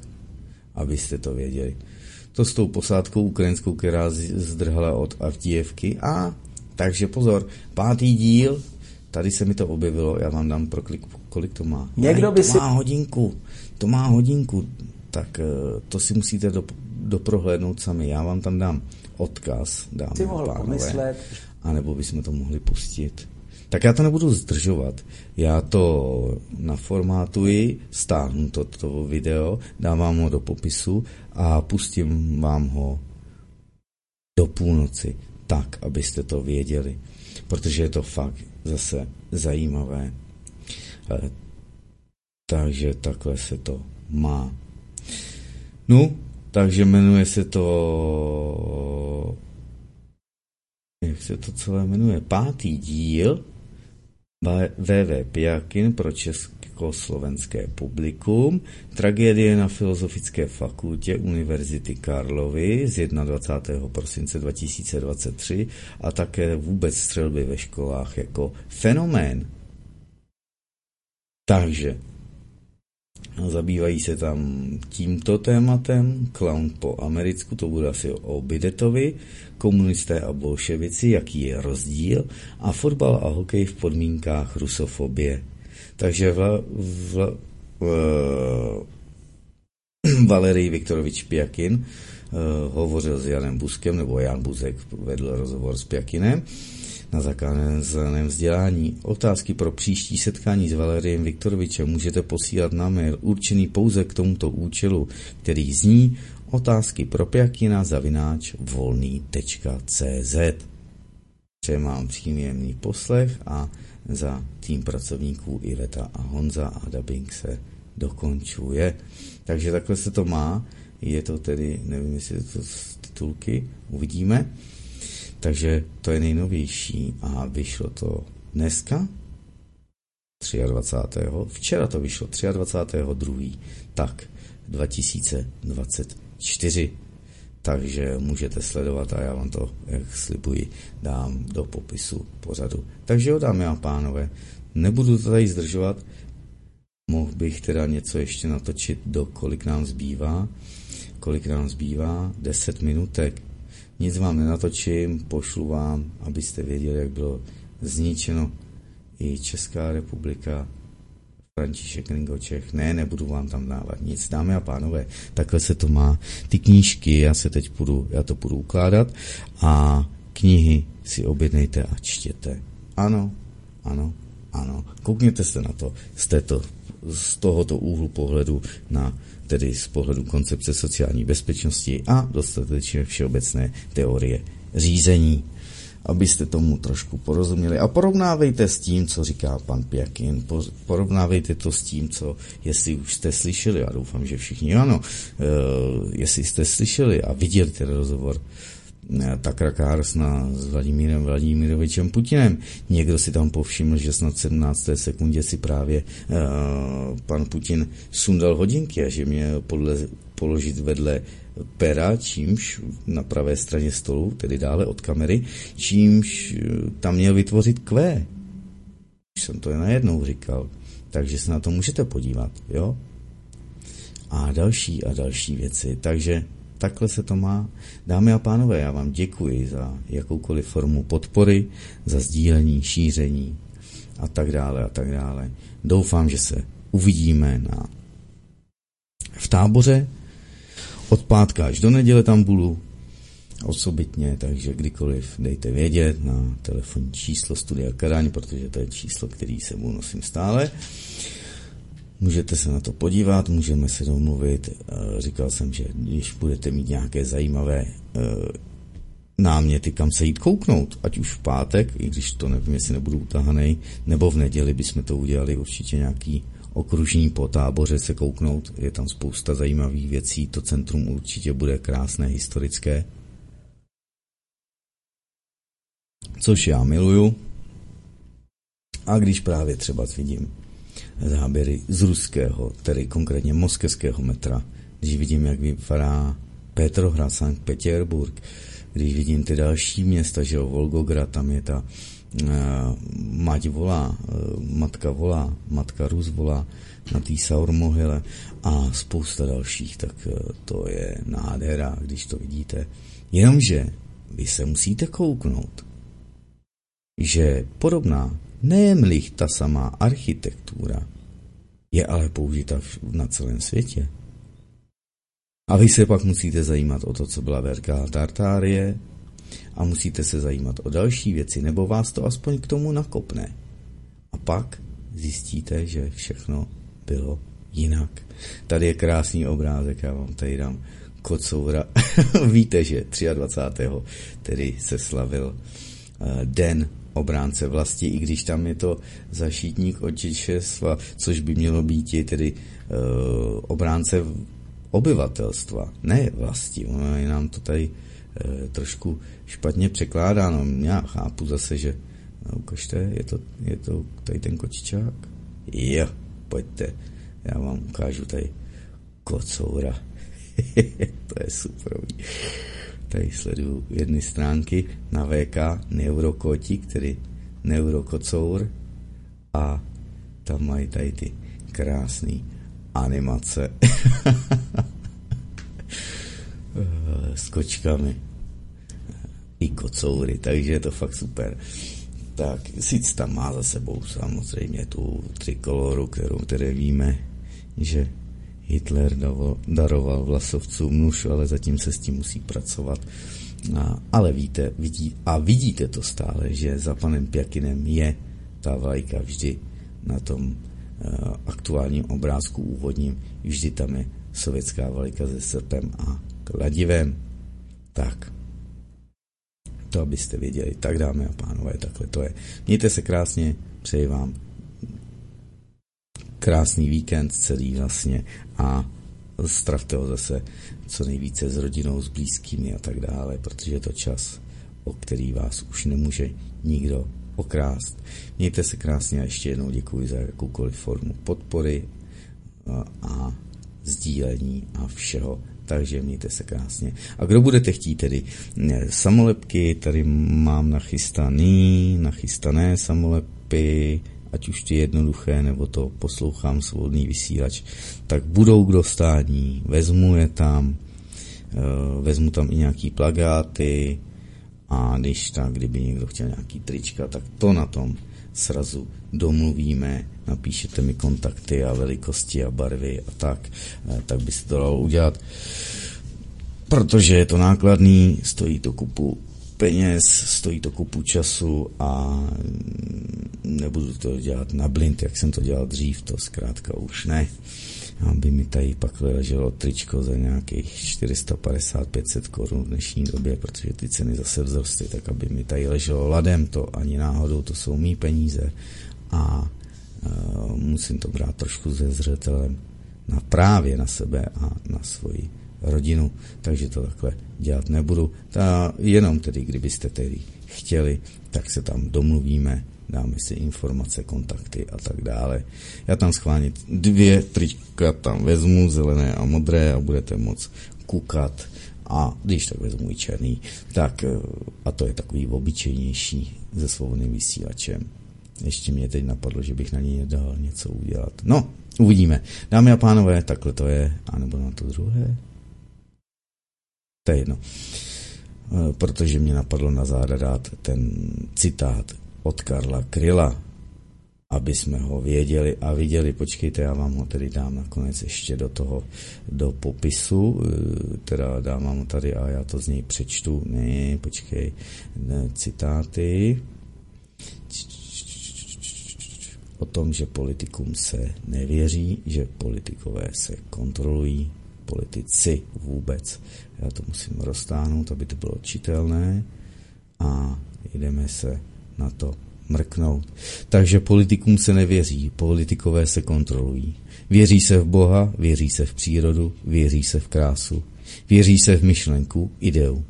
[SPEAKER 9] abyste to věděli. To s tou posádkou ukrajinskou, která zdrhala od Avdijevky a takže pozor, pátý díl, tady se mi to objevilo, já vám dám pro klik, kolik to má.
[SPEAKER 5] Někdo by
[SPEAKER 9] to
[SPEAKER 5] si...
[SPEAKER 9] má hodinku, to má hodinku, tak eh, to si musíte do, doprohlédnout sami. Já vám tam dám odkaz, dám
[SPEAKER 5] Ty mohl pánové, pomyslet.
[SPEAKER 9] anebo bychom to mohli pustit. Tak já to nebudu zdržovat. Já to naformátuji, stáhnu to, to video, dávám ho do popisu a pustím vám ho do půlnoci tak, abyste to věděli, protože je to fakt zase zajímavé. E, takže takhle se to má. No, takže jmenuje se to jak se to celé jmenuje, pátý díl VV Pijakin pro Česk, československé publikum, tragédie na Filozofické fakultě Univerzity Karlovy z 21. prosince 2023 a také vůbec střelby ve školách jako fenomén. Takže Zabývají se tam tímto tématem, clown po americku, to bude asi o Bidetovi, komunisté a bolševici, jaký je rozdíl, a fotbal a hokej v podmínkách rusofobie. Takže vla, vla, uh, Valerij Viktorovič Pjakin uh, hovořil s Janem Buskem, nebo Jan Buzek vedl rozhovor s Pjakinem na zakázaném vzdělání. Otázky pro příští setkání s Valerijem Viktorovičem můžete posílat na mail určený pouze k tomuto účelu, který zní otázky pro Pjakina zavináč volný.cz. Přeji vám příjemný poslech a za tým pracovníků Iveta a Honza a dubbing se dokončuje. Takže takhle se to má. Je to tedy, nevím, jestli to z titulky, uvidíme. Takže to je nejnovější a vyšlo to dneska, 23. Včera to vyšlo 23. 2. tak 2024 takže můžete sledovat a já vám to, jak slibuji, dám do popisu pořadu. Takže jo, dámy a pánové, nebudu to tady zdržovat, mohl bych teda něco ještě natočit do kolik nám zbývá, kolik nám zbývá, 10 minutek, nic vám nenatočím, pošlu vám, abyste věděli, jak bylo zničeno i Česká republika, František Ringočech, ne, nebudu vám tam dávat nic, dámy a pánové, takhle se to má. Ty knížky, já se teď půjdu, já to budu ukládat a knihy si objednejte a čtěte. Ano, ano, ano. Koukněte se na to z, této, z tohoto úhlu pohledu na tedy z pohledu koncepce sociální bezpečnosti a dostatečně všeobecné teorie řízení abyste tomu trošku porozuměli. A porovnávejte s tím, co říká pan Pěkin, porovnávejte to s tím, co, jestli už jste slyšeli, já doufám, že všichni ano, e, jestli jste slyšeli a viděli ten rozhovor eh, Takra Kársna s Vladimírem Vladimirovičem Putinem. Někdo si tam povšiml, že snad 17. sekundě si právě uh, pan Putin sundal hodinky a že mě podle, položit vedle pera, čímž na pravé straně stolu, tedy dále od kamery, čímž eh, tam měl vytvořit Q. Už jsem to najednou říkal. Takže se na to můžete podívat, jo? A další a další věci. Takže takhle se to má. Dámy a pánové, já vám děkuji za jakoukoliv formu podpory, za sdílení, šíření a tak dále a tak dále. Doufám, že se uvidíme na v táboře od pátka až do neděle tam budu osobitně, takže kdykoliv dejte vědět na telefonní číslo Studia Kadaň, protože to je číslo, který se mu nosím stále. Můžete se na to podívat, můžeme se domluvit. Eh, říkal jsem, že když budete mít nějaké zajímavé eh, náměty, kam se jít kouknout, ať už v pátek, i když to nevím, jestli nebudu utahaný, nebo v neděli bychom to udělali určitě nějaký okružní po táboře se kouknout. Je tam spousta zajímavých věcí. To centrum určitě bude krásné, historické. Což já miluju. A když právě třeba vidím záběry z ruského, tedy konkrétně moskevského metra, když vidím, jak vypadá Petrohrad, Sankt Petersburg, když vidím ty další města, že jo, Volgograd, tam je ta mať volá, eh, matka volá, matka Rus volá na té Saurmohyle a spousta dalších, tak eh, to je nádhera, když to vidíte. Jenomže vy se musíte kouknout, že podobná, nejen ta samá architektura, je ale použita na celém světě. A vy se pak musíte zajímat o to, co byla Velká Tartárie, a musíte se zajímat o další věci, nebo vás to aspoň k tomu nakopne. A pak zjistíte, že všechno bylo jinak. Tady je krásný obrázek, já vám tady dám kocoura. Víte, že 23. tedy se slavil uh, den obránce vlasti, i když tam je to zašítník očičestva, což by mělo být tedy uh, obránce obyvatelstva, ne vlasti. Ono je nám to tady e, trošku špatně překládáno. Já chápu zase, že no, ukažte, je to, je to tady ten kočičák? Jo, pojďte, já vám ukážu tady kocoura. to je super. Tady sleduju jedny stránky na VK Neurokoti, který Neurokocour a tam mají tady ty krásné animace s kočkami i kocoury, takže je to fakt super. Tak sice tam má za sebou samozřejmě tu trikoloru, kterou tedy víme, že Hitler daroval vlasovcům nůž, ale zatím se s tím musí pracovat. A, ale víte, vidí, a vidíte to stále, že za panem Pjakinem je ta vlajka vždy na tom uh, aktuálním obrázku úvodním, vždy tam je sovětská vlajka se srpem a kladivem. Tak, to abyste věděli. Tak dámy a pánové, takhle to je. Mějte se krásně, přeji vám krásný víkend celý vlastně a stravte ho zase co nejvíce s rodinou, s blízkými a tak dále, protože je to čas, o který vás už nemůže nikdo okrást. Mějte se krásně a ještě jednou děkuji za jakoukoliv formu podpory a, sdílení a všeho takže mějte se krásně. A kdo budete chtít tedy samolepky, tady mám nachystaný, nachystané samolepy, ať už ty jednoduché, nebo to poslouchám svobodný vysílač, tak budou k dostání, vezmu je tam, eh, vezmu tam i nějaký plagáty A když tak, kdyby někdo chtěl nějaký trička, tak to na tom srazu domluvíme, napíšete mi kontakty a velikosti a barvy a tak, eh, tak by se to dalo udělat. Protože je to nákladný, stojí to kupu peněz, stojí to kupu času a mm, nebudu to dělat na blind, jak jsem to dělal dřív, to zkrátka už ne. Aby mi tady pak leželo tričko za nějakých 450-500 korun v dnešní době, protože ty ceny zase vzrostly, tak aby mi tady leželo ladem, to ani náhodou, to jsou mý peníze a musím to brát trošku ze zřetelem na právě na sebe a na svoji rodinu, takže to takhle dělat nebudu. Ta, jenom tedy, kdybyste tedy chtěli, tak se tam domluvíme, dáme si informace, kontakty a tak dále. Já tam schválně dvě trička tam vezmu, zelené a modré a budete moc kukat a když tak vezmu i černý, tak eh, a to je takový obyčejnější se svobodným vysílačem. Ještě mě teď napadlo, že bych na něj dal něco udělat. No, uvidíme. Dámy a pánové, takhle to je, anebo na to druhé to je jedno. Eh, protože mě napadlo na záda dát ten citát od Karla Kryla, aby jsme ho věděli a viděli. Počkejte, já vám ho tedy dám nakonec ještě do toho, do popisu, eh, teda dám vám ho tady a já to z něj přečtu. Ne, počkej, citáty o tom, že politikům se nevěří, že politikové se kontrolují, politici vůbec. Já to musím roztáhnout, aby to bylo čitelné a jdeme se na to mrknout. Takže politikům se nevěří, politikové se kontrolují. Věří se v Boha, věří se v přírodu, věří se v krásu, věří se v myšlenku, ideu.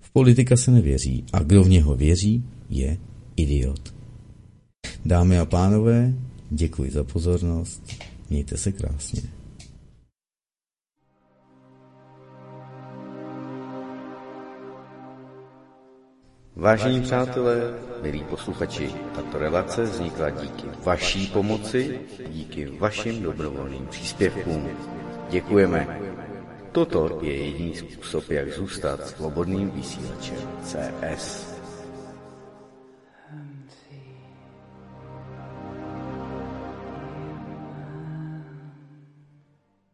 [SPEAKER 9] V politika se nevěří a kdo v něho věří, je idiot. Dámy a pánové, děkuji za pozornost, mějte se krásně.
[SPEAKER 8] Vážení přátelé, milí posluchači, tato relace vznikla díky vaší pomoci, díky vašim dobrovolným příspěvkům. Děkujeme. Toto je jediný způsob, jak zůstat svobodným vysílačem CS.